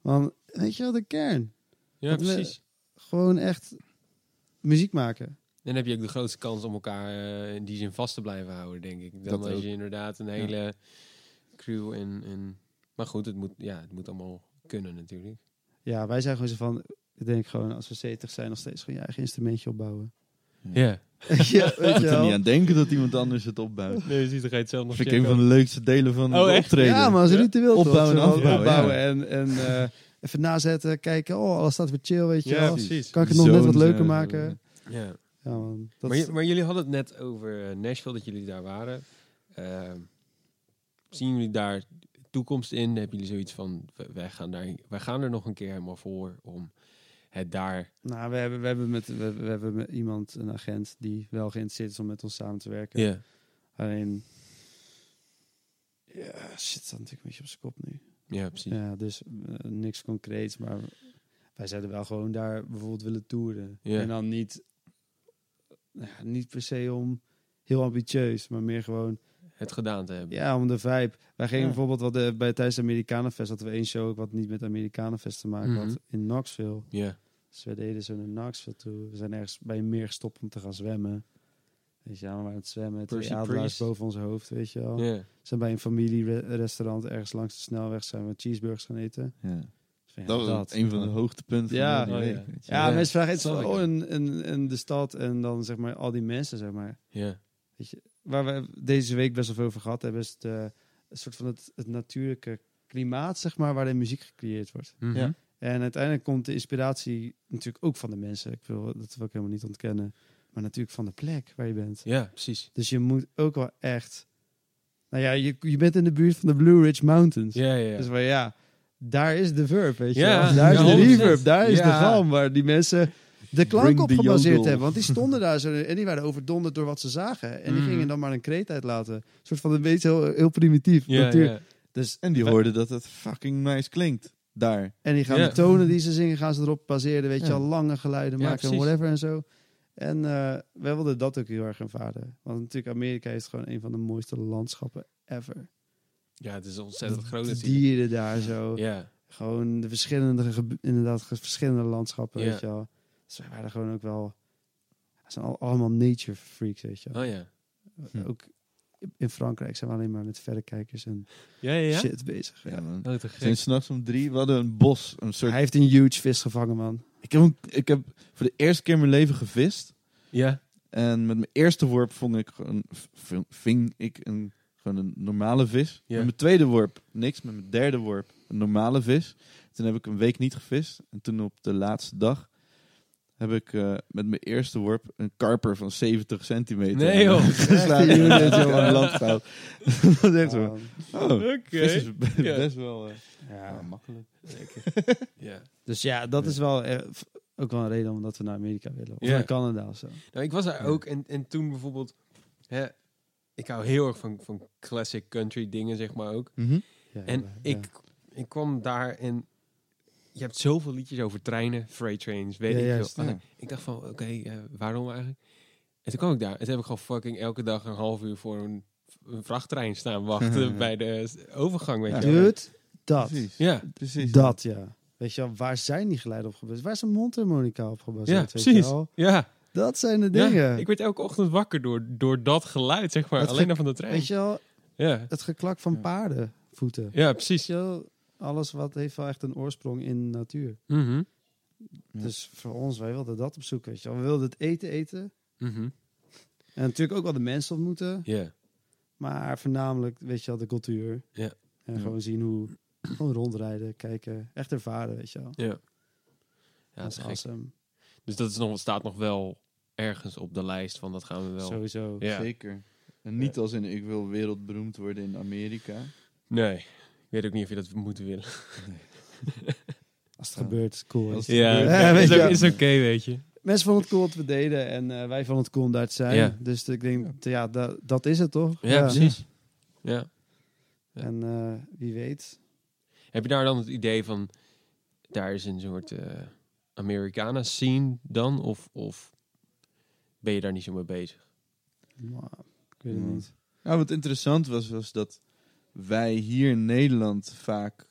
Want, weet je wel, de kern. Ja, Dat precies. Gewoon echt muziek maken. En dan heb je ook de grootste kans om elkaar eh, in die zin vast te blijven houden, denk ik. Dan Dat als ook. je inderdaad een hele crew en, en... Maar goed, het moet, ja, het moet allemaal kunnen natuurlijk. Ja, wij zijn gewoon zo van, ik denk gewoon, als we 70 zijn, nog steeds gewoon je eigen instrumentje opbouwen. Ja. *laughs* ja, weet Ik je moet er niet aan denken dat iemand anders het opbouwt. Nee, je ziet er geen zelf nog Dat vind ik een van de leukste delen van Oh, het echt? optreden. Ja, maar als ritueel toch? Opbouwen en afbouwen, opbouwen ja. en, en eh, even nazetten, kijken, oh, alles staat weer chill, weet je Ja, wel. precies. Kan ik het nog net wat leuker eh, maken? Ja. Ja, man. Dat Maar, jullie hadden het net over eh, Nashville, dat jullie daar waren. Ehm, zien jullie daar toekomst in? Hebben jullie zoiets van, wij gaan, daar, wij gaan er nog een keer helemaal voor om het daar... nou, we hebben, we, hebben met, we, we hebben met iemand, een agent, die wel geïnteresseerd is om met ons samen te werken. Ja. Alleen, ja, shit, staat natuurlijk een beetje op zijn kop nu. Ja, precies. Ja, dus eh, niks concreets, maar wij zouden wel gewoon daar bijvoorbeeld willen toeren. Ja. En dan niet, nou ja, niet per se om heel ambitieus, maar meer gewoon, Het gedaan te hebben. ja, om de vibe. Wij gingen Ja. bijvoorbeeld wat de, bij tijdens de Amerikanenfest hadden we één show ook wat niet met Amerikanenfest te maken Mhm. had in Knoxville. Ja. Dus we deden zo naar Knoxville toe. We zijn ergens bij een meer gestopt om te gaan zwemmen. Weet je, ja, we waren aan het zwemmen. Twee adelaars Priest. boven ons hoofd, weet je wel. Ja. We zijn bij een familierestaurant ergens langs de snelweg zijn we cheeseburgers gaan eten. Ja. Dus Dat was een van de hoogtepunten Ja. van Oh, week. ja. weet je. Ja, Ja, mensen vragen iets van, oh, en, en, en de stad en dan zeg maar al die mensen, zeg maar. Ja. Weet je, waar we deze week best wel veel over gehad hebben, is het, eh, een soort van het, het natuurlijke klimaat, zeg maar, waarin muziek gecreëerd wordt. Mhm. Ja. En uiteindelijk komt de inspiratie natuurlijk ook van de mensen. Ik wil dat wil ik helemaal niet ontkennen. Maar natuurlijk van de plek waar je bent. Ja, precies. Dus je moet ook wel echt... Nou ja, je, je bent in de buurt van de Blue Ridge Mountains. Ja, ja, ja. Dus maar ja, daar is de verb, weet je Ja, wel. Daar is ja, de 100%. reverb, daar is de galm waar die mensen de klank op gebaseerd hebben. Want die stonden daar zo *laughs* en die waren overdonderd door wat ze zagen. En die Mhm. gingen dan maar een kreet uitlaten. Een soort van een beetje heel, heel primitief. Ja, natuur. ja. Dus, En die hoorden dat het fucking nice klinkt. Daar. En die gaan de tonen die ze zingen, gaan ze erop baseren. Weet je al, lange geluiden Ja, maken en whatever en zo. En eh wij wilden dat ook heel erg ervaren. Want natuurlijk, Amerika is gewoon een van de mooiste landschappen ever. ja, het is ontzettend groot de natuurlijk. dieren daar zo. Ja. Gewoon de verschillende, inderdaad, ge- verschillende landschappen, Ja. weet je wel. Dus wij waren gewoon ook wel... Het zijn al, allemaal nature freaks, weet je wel. Oh ja. Hm. Ook in Frankrijk zijn we alleen maar met verrekijkers en Ja, ja, ja. shit bezig. Ja. Man. Oh, zijn s'nachts om drie. We hadden een bos. Een soort... Hij heeft een huge vis gevangen, man. ik, heb, een- ik heb voor de eerste keer in mijn leven gevist. Ja. En met mijn eerste worp vond ik gewoon, ving ik een, gewoon een normale vis. Ja. Met mijn tweede worp niks. Met mijn derde worp een normale vis. Toen heb ik een week niet gevist. En toen op de laatste dag heb ik eh, met mijn eerste worp een karper van 70 centimeter Nee, joh. geslagen in land gehaald. dat is echt zo. Oh, Oké. vis is be- Ja. best wel eh, ja. ja, makkelijk. *laughs* Ja. Dus ja, dat is wel eh, ook wel een reden omdat we naar Amerika willen. Of Ja. naar Canada of zo. Nou, ik was daar ook en, en toen bijvoorbeeld... Hè, ik hou heel erg van, van classic country dingen, zeg maar ook. Mhm. Ja, En ja. ik, ik kwam daar en je hebt zoveel liedjes over treinen, freight trains, weet Ja, ik juist, veel. ja. En Ik dacht van, oké, eh, waarom eigenlijk? En toen kwam ik daar en toen heb ik gewoon fucking elke dag een half uur voor een, een vrachttrein staan wachten *laughs* bij de overgang, weet Ja. je wel. Dude, dat. Precies. Ja, Precies. Dat, ja. Weet je wel, waar zijn die geluiden op gebaseerd? Waar is een mondharmonica op gebaseerd? ja je precies. Ja. Dat zijn de ja, dingen. ik werd elke ochtend wakker door, door dat geluid, zeg maar, Het alleen maar van de trein. Weet je wel, Ja. het geklak van Ja. paardenvoeten. ja, Weet precies. je wel, alles wat heeft wel echt een oorsprong in de natuur. Mhm. Dus voor ons, wij wilden dat opzoeken. Weet je wel. We wilden het eten eten. Mhm. En natuurlijk ook wel de mensen ontmoeten. Ja. Maar voornamelijk, weet je wel, de cultuur. Ja. En Ja. gewoon zien hoe... Gewoon rondrijden, kijken. Echt ervaren, weet je wel. Ja. Ja, dat is awesome. Dus dat is nog, staat nog wel ergens op de lijst van dat gaan we wel. Sowieso. Ja. Zeker. En niet als in ik wil wereldberoemd worden in Amerika. Nee. Ik weet ook niet of je dat moet willen. *laughs* Als het Ja. gebeurt, is cool. Als hè. het Ja, gebeurt, Ja, weet is, oké, weet je. Mensen vonden het cool wat we deden en eh, wij vonden het cool om daar te zijn. Ja. Dus ik denk, ja, dat, dat is het toch? Ja, precies. Ja. Ja. En eh, wie weet. Heb je daar dan het idee van, daar is een soort eh Americana scene dan? Of, of ben je daar niet zo mee bezig? Maar, ik weet het Hmm. niet. Nou, wat interessant was, was dat wij hier in Nederland vaak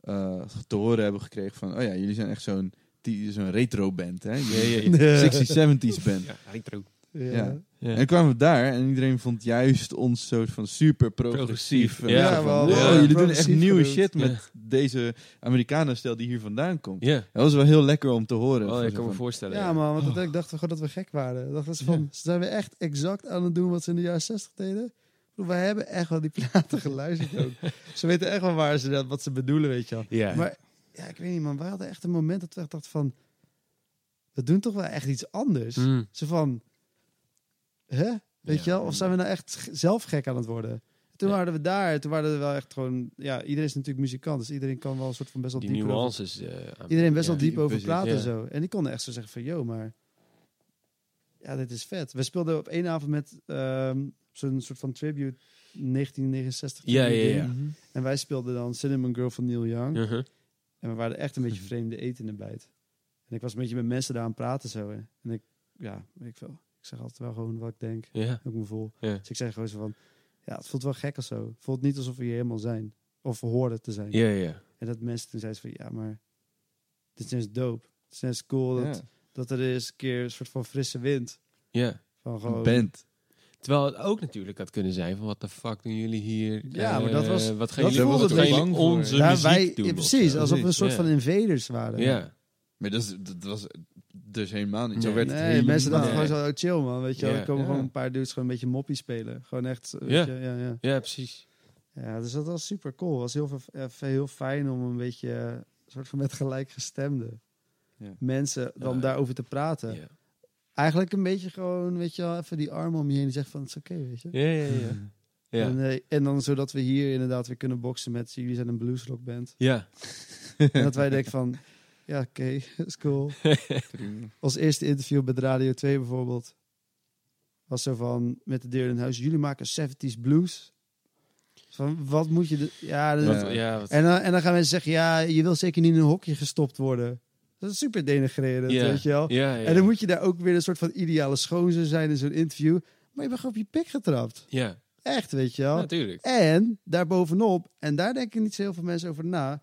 eh, te horen hebben gekregen van... Oh ja, jullie zijn echt zo'n die- zo'n retro band, hè? Zijn 60s, 70s band. Ja, retro. Ja. Ja. Ja. En dan kwamen we daar en iedereen vond juist ons soort van super progressief. Ja. zo van, wel, wow, ja. jullie doen echt nieuwe shit met Ja. deze Amerikanenstijl die hier vandaan komt. ja. Dat was wel heel lekker om te horen. Oh, ik kan me van, voorstellen. Ja, man, want ik dacht gewoon dat we gek waren. Dat ze van, zijn we echt exact aan het doen wat ze in de jaren 60 deden? Wij hebben echt wel die platen geluisterd ook. ze weten echt wel waar ze dat, wat ze bedoelen, weet je wel. Ja. Maar ja, ik weet niet, man. Wij hadden echt een moment dat we echt dachten van... We doen toch wel echt iets anders. Mm. Zo van... Hè? Weet Ja. je wel? Of zijn we nou echt zelf gek aan het worden? Toen waren we daar. Toen waren we wel echt gewoon... Ja, iedereen is natuurlijk muzikant. Dus iedereen kan wel een soort van best wel Die diep... nuances. eh, Iedereen best wel diep over praten en zo. En die konden echt zo zeggen van... Yo, maar... Ja, dit is vet. We speelden op één avond met ehm, zo'n soort van tribute 1969. Ja, tribute ja, ding. ja. Mhm. En wij speelden dan Cinnamon Girl van Neil Young. Mhm. En we waren echt een beetje vreemde eten in de bijt. En ik was een beetje met mensen daar aan het praten zo. hè. En ik, ja, weet ik veel. Ik zeg altijd wel gewoon wat ik denk. Ja. Ik me voel. Ja. Dus ik zeg gewoon zo van, ja, het voelt wel gek of zo. Het voelt niet alsof we hier helemaal zijn. Of we hoorden te zijn. Ja, ja. En dat mensen toen zeiden van, ja, maar dit is net dope. Het is net cool dat, Ja. dat er eens een keer een soort van frisse wind. Ja. Van gewoon, Een band. Terwijl het ook natuurlijk had kunnen zijn van wat de fuck doen jullie hier? Ja, maar Eh, dat was- wat gaan dat jullie, wat gaan jullie onze Ja, muziek wij, doen? ja, of precies, alsof we een soort Ja. van invaders waren. Ja. Maar dat, is, dat was dus helemaal niet. Zo Nee. werd het Nee, helemaal mensen dachten gewoon zo, oh, chill man, weet je. Er komen Ja. gewoon een paar dudes gewoon een beetje moppie spelen. Gewoon echt, weet Ja. je, ja, ja. Ja, precies. Ja, dus dat was super cool. Het was heel, veel- eh, heel fijn om een beetje eh, een soort van met gelijkgestemde Ja. mensen dan Ja. daarover te praten. Ja. Eigenlijk een beetje gewoon, weet je wel, even die armen om je heen en zeggen van het is oké, weet je. Ja, ja, ja. Ja. En, eh, en dan zodat we hier inderdaad weer kunnen boksen met jullie zijn een bluesrock band. ja. *laughs* en dat wij denken van, ja oké, *laughs* dat is cool. *laughs* Ons eerste interview bij de Radio 2 bijvoorbeeld. Was zo van, met de deur in huis. Jullie maken 70s blues. Van, wat moet je... De, ja, ja, wat- En, dan, en dan gaan mensen zeggen, ja, je wil zeker niet in een hokje gestopt worden. Dat is super denigrerend, ja. weet je wel. En dan moet je daar ook weer een soort van ideale schoonzoon zijn in zo'n interview. Maar je bent gewoon op je pik getrapt. Ja, Echt, weet je wel. natuurlijk. En daarbovenop, en daar denken niet zo heel veel mensen over na,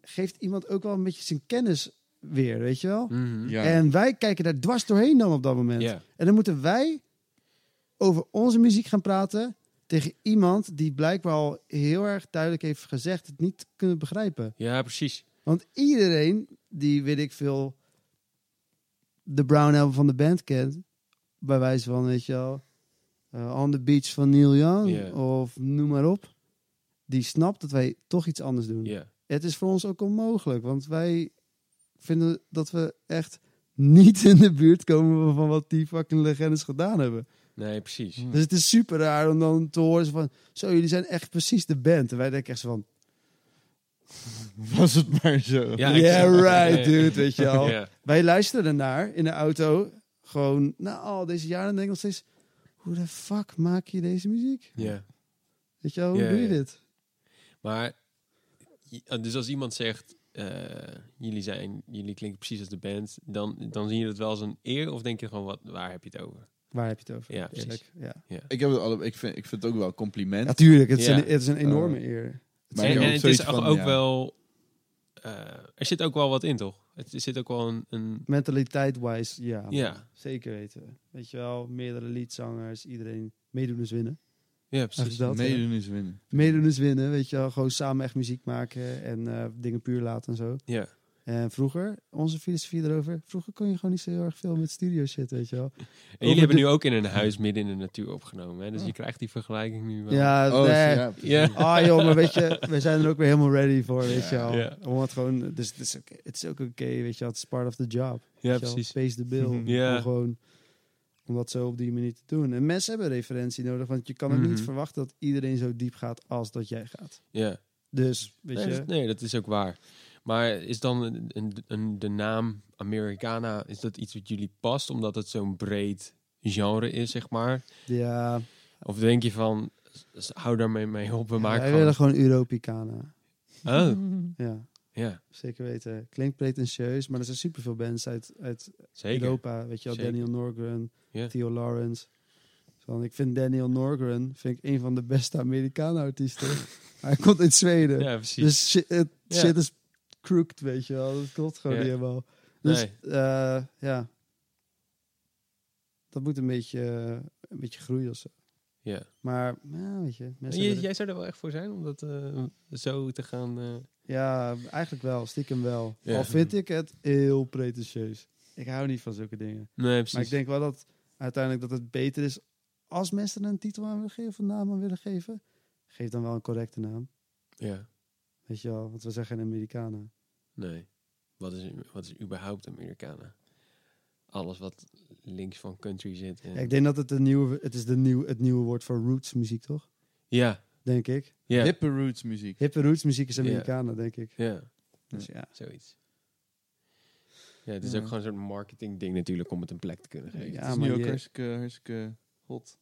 geeft iemand ook wel een beetje zijn kennis weer, weet je wel. Mhm. Ja. En wij kijken daar dwars doorheen dan op dat moment. En dan moeten wij over onze muziek gaan praten tegen iemand die blijkbaar al heel erg duidelijk heeft gezegd het niet kunnen begrijpen. ja, precies. Want iedereen die, weet ik veel, de Brown album van de band kent, bij wijze van, weet je wel, eh, On the Beach van Neil Young, of noem maar op, die snapt dat wij toch iets anders doen. Het is voor ons ook onmogelijk, want wij vinden dat we echt niet in de buurt komen van wat die fucking legendes gedaan hebben. Nee, precies. Dus het is super raar om dan te horen van... Zo, jullie zijn echt precies de band. En wij denken echt zo van... *laughs* Was het maar zo. Ja, yeah, *laughs* right, dude, weet je wel. Ja. Wij luisteren ernaar in de auto. Gewoon, na al deze jaren. En denk ik nog steeds... Hoe de fuck maak je deze muziek? ja. Weet je wel, hoe Ja, doe je dit? Maar, j- dus als iemand zegt, eh, jullie, zijn, jullie klinken precies als de band, dan, dan zie je het wel als een eer of denk je gewoon, wat, waar heb je het over? Waar heb je het over? Ja, precies. Eerlijk, ja. Ik, heb het alle, ik, vind, ik vind het ook wel een compliment. Natuurlijk, het, is Ja. een, het is een enorme Oh. eer. Maar en het is van, ook ja. wel, eh, er zit ook wel wat in toch? Het er zit ook wel een, een Mentaliteit-wise, ja. Ja. Zeker weten. Weet je wel, meerdere liedzangers, iedereen meedoen is winnen. ja precies. Dat. Meedoen is winnen. Meedoen is winnen, weet je wel. Gewoon samen echt muziek maken en eh, dingen puur laten en zo. Ja. En vroeger, onze filosofie erover, vroeger kon je gewoon niet zo heel erg veel met studio shit, weet je wel. En jullie Over hebben de- nu ook in een huis midden in de natuur opgenomen, hè? dus je krijgt die vergelijking nu wel. Ja, Oh, nee. ja. Ja. Ah joh, maar weet je, we zijn er ook weer helemaal ready voor, weet je wel. Ja. Om het gewoon, dus het is, oké het is ook oké, weet je wel. Het is part of the job. Ja, precies. Space the bill. Ja. Om gewoon, om dat zo op die manier te doen. En mensen hebben referentie nodig, want je kan ook Mhm. niet verwachten dat iedereen zo diep gaat als dat jij gaat. Ja. Dus, weet nee, je. dat, nee, dat is ook waar. Maar is dan een, een, een- de naam Americana, is dat iets wat jullie past, omdat het zo'n breed genre is, zeg maar? Ja, Of denk je van, hou daarmee mee op, we maken wij gewoon... willen gewoon Europicana. Oh, *laughs* Ja, ja, zeker weten. Klinkt pretentieus, maar er zijn superveel bands uit, uit zeker. Europa. Weet je wel. Daniel Norgren, Ja. Theo Lawrence. Van, ik vind Daniel Norgren vind ik een van de beste Amerikanen-artiesten. *laughs* Hij komt uit Zweden. Ja, precies. dus shit, het Ja. shit is crooked, weet je wel. Dat klopt gewoon Ja. niet helemaal. Dus Nee. eh, ja, dat moet een beetje, een beetje groeien of zo. ja. Maar, weet je. Mensen Jij, jij zou er wel echt voor zijn om dat eh, zo te gaan... eh, Ja, eigenlijk wel. Stiekem wel. Ja. Al vind ik het heel pretentieus. Ik hou niet van zulke dingen. Nee, precies. Maar ik denk wel dat uiteindelijk dat het beter is als mensen er een titel aan willen geven of een naam aan willen geven. Geef dan wel een correcte naam. Ja, Weet je wel, want we zijn geen Amerikanen. Nee. Wat is, wat is überhaupt Americana? Alles wat links van country zit. En... Ja, ik denk dat het, een nieuwe, het is de nieuw, het nieuwe woord voor roots muziek, toch? ja, Denk ik. ja, Hippe roots muziek. Hippe roots muziek is Ja. Amerikanen, denk ik. ja. Dus ja. Zoiets. Ja, het is Ja. ook gewoon zo'n marketing ding natuurlijk om het een plek te kunnen geven. Ja, het is maar nu ook je- hartstikke, hartstikke hot,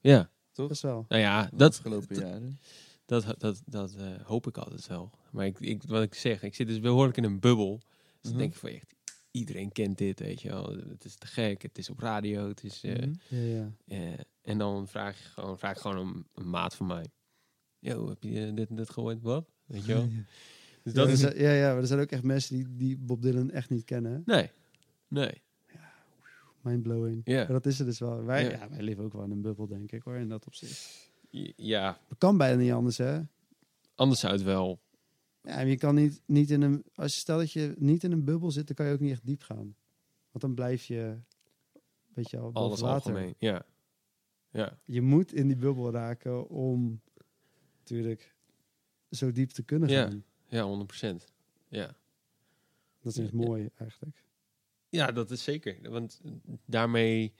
Ja, toch? Best wel. nou ja, De dat, afgelopen jaren. Dat, dat, dat eh, hoop ik altijd wel. Maar ik, ik, wat ik zeg, ik zit dus behoorlijk in een bubbel. Dus dan Mhm. denk ik van echt, iedereen kent dit, weet je wel. Het is te gek, het is op radio, het is... eh, Mhm. Ja, ja. eh, en dan vraag, je gewoon, vraag ik gewoon een, een maat van mij. Yo, heb je dit en dit gehoord? Wat? Weet je wel? *laughs* Dus Ja, dat er is... ja, ja, maar er zijn ook echt mensen die, die Bob Dylan echt niet kennen. hè? Nee, nee. Mindblowing. Ja. Dat is het dus wel. Wij, Ja. ja. wij leven ook wel in een bubbel, denk ik, hoor, in dat opzicht. Ja, Dat kan bijna niet anders, hè? anders zou het wel... Ja, je kan niet, niet in een... Als je stel dat je niet in een bubbel zit, dan kan je ook niet echt diep gaan. Want dan blijf je, weet je wel, boven Alles water. algemeen. Ja. Ja. Je moet in die bubbel raken om natuurlijk zo diep te kunnen Ja. gaan. Ja, 100%. Ja. Dat is echt Ja. mooi, eigenlijk. ja, dat is zeker. Want daarmee,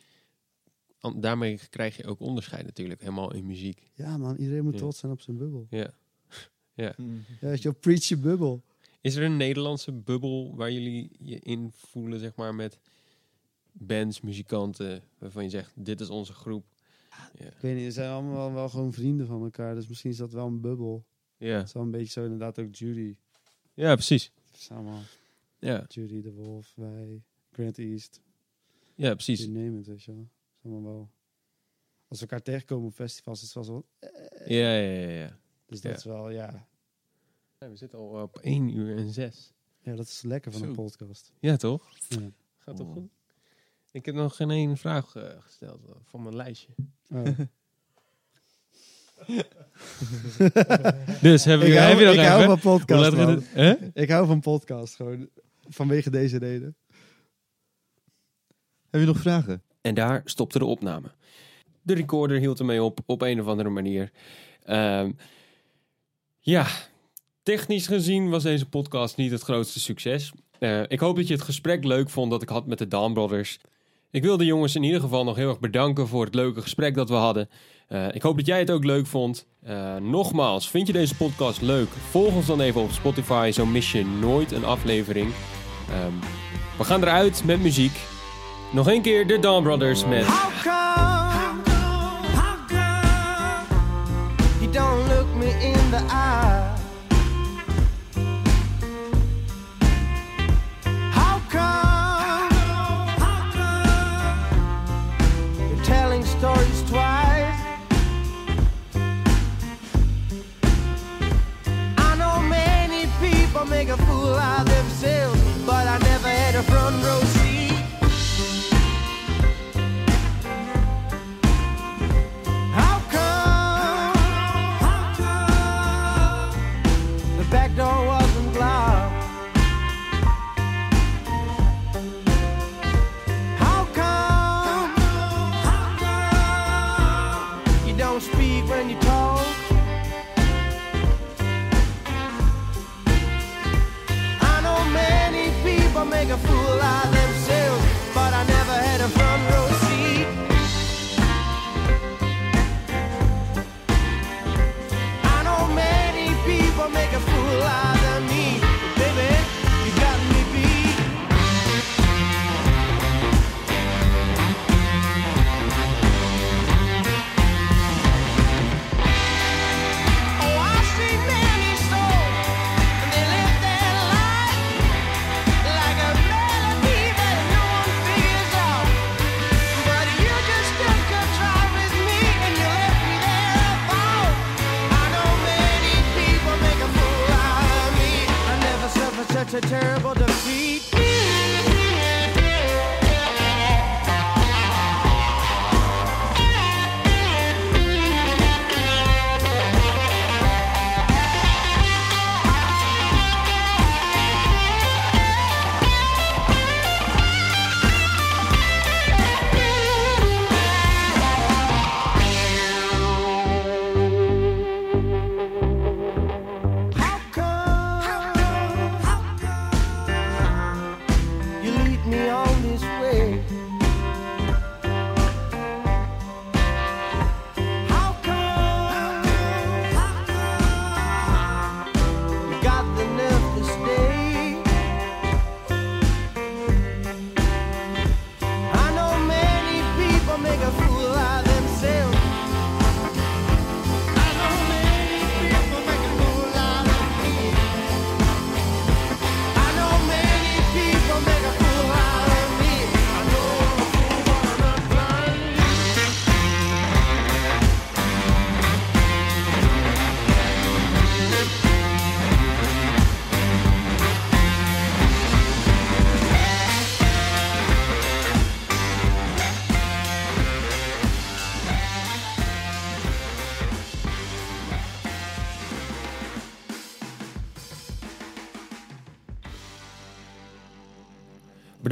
daarmee krijg je ook onderscheid natuurlijk, helemaal in muziek. Ja, man, iedereen moet Ja. trots zijn op zijn bubbel. Ja. *laughs* Ja, weet je wel, preach je bubbel. Is er een Nederlandse bubbel waar jullie je in voelen, zeg maar, met bands, muzikanten, waarvan je zegt, dit is onze groep? Ja. Ik weet niet, we zijn allemaal wel, wel gewoon vrienden van elkaar. Dus misschien is dat wel een bubbel. Ja. Het is wel een beetje zo, inderdaad ook Judy. ja, precies. Het allemaal Ja, Judy, De Wolf, wij, Grant East. ja precies. You name it, weet je wel. Wel... Als we elkaar tegenkomen op festivals, is het wel zo... Ja, ja, ja. ja. Dus dat Ja. is wel, ja... Ja, we zitten al op 1 uur en 6. Ja, dat is lekker van Zo. een podcast. Ja, toch? Ja. Gaat toch Oh. goed? Ik heb nog geen één vraag eh, gesteld eh, van mijn lijstje. Oh. *laughs* Dus heb, ik je, hou, heb je nog ik hou van podcast, Hè? Ik hou van podcast, gewoon. Vanwege deze reden. Heb je nog vragen? En daar stopte de opname. De recorder hield ermee op, op een of andere manier. Ehm, ja, technisch gezien was deze podcast niet het grootste succes. Eh, ik hoop dat je het gesprek leuk vond dat ik had met de Dawn Brothers. Ik wil de jongens in ieder geval nog heel erg bedanken voor het leuke gesprek dat we hadden. Eh, ik hoop dat jij het ook leuk vond. Eh, nogmaals, vind je deze podcast leuk? Volg ons dan even op Spotify, zo mis je nooit een aflevering. Ehm, we gaan eruit met muziek. Nog een keer de Dawn Brothers met... How come? How come? You don't look me in the eye. How come? How come? You're telling stories twice. I know many people make a fool out of themselves, a terrible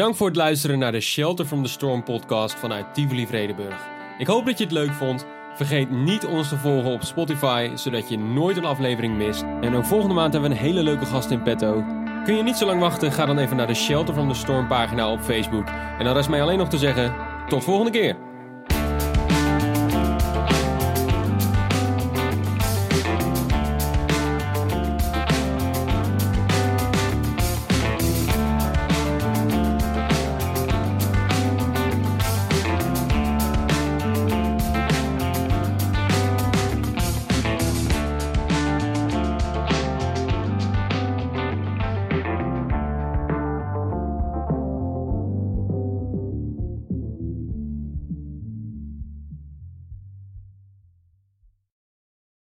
Bedankt voor het luisteren naar de Shelter from the Storm podcast vanuit Tivoli Vredenburg. Ik hoop dat je het leuk vond. Vergeet niet ons te volgen op Spotify, zodat je nooit een aflevering mist. En ook volgende maand hebben we een hele leuke gast in petto. Kun je niet zo lang wachten, ga dan even naar de Shelter from the Storm pagina op Facebook. En dan rest mij alleen nog te zeggen, tot volgende keer.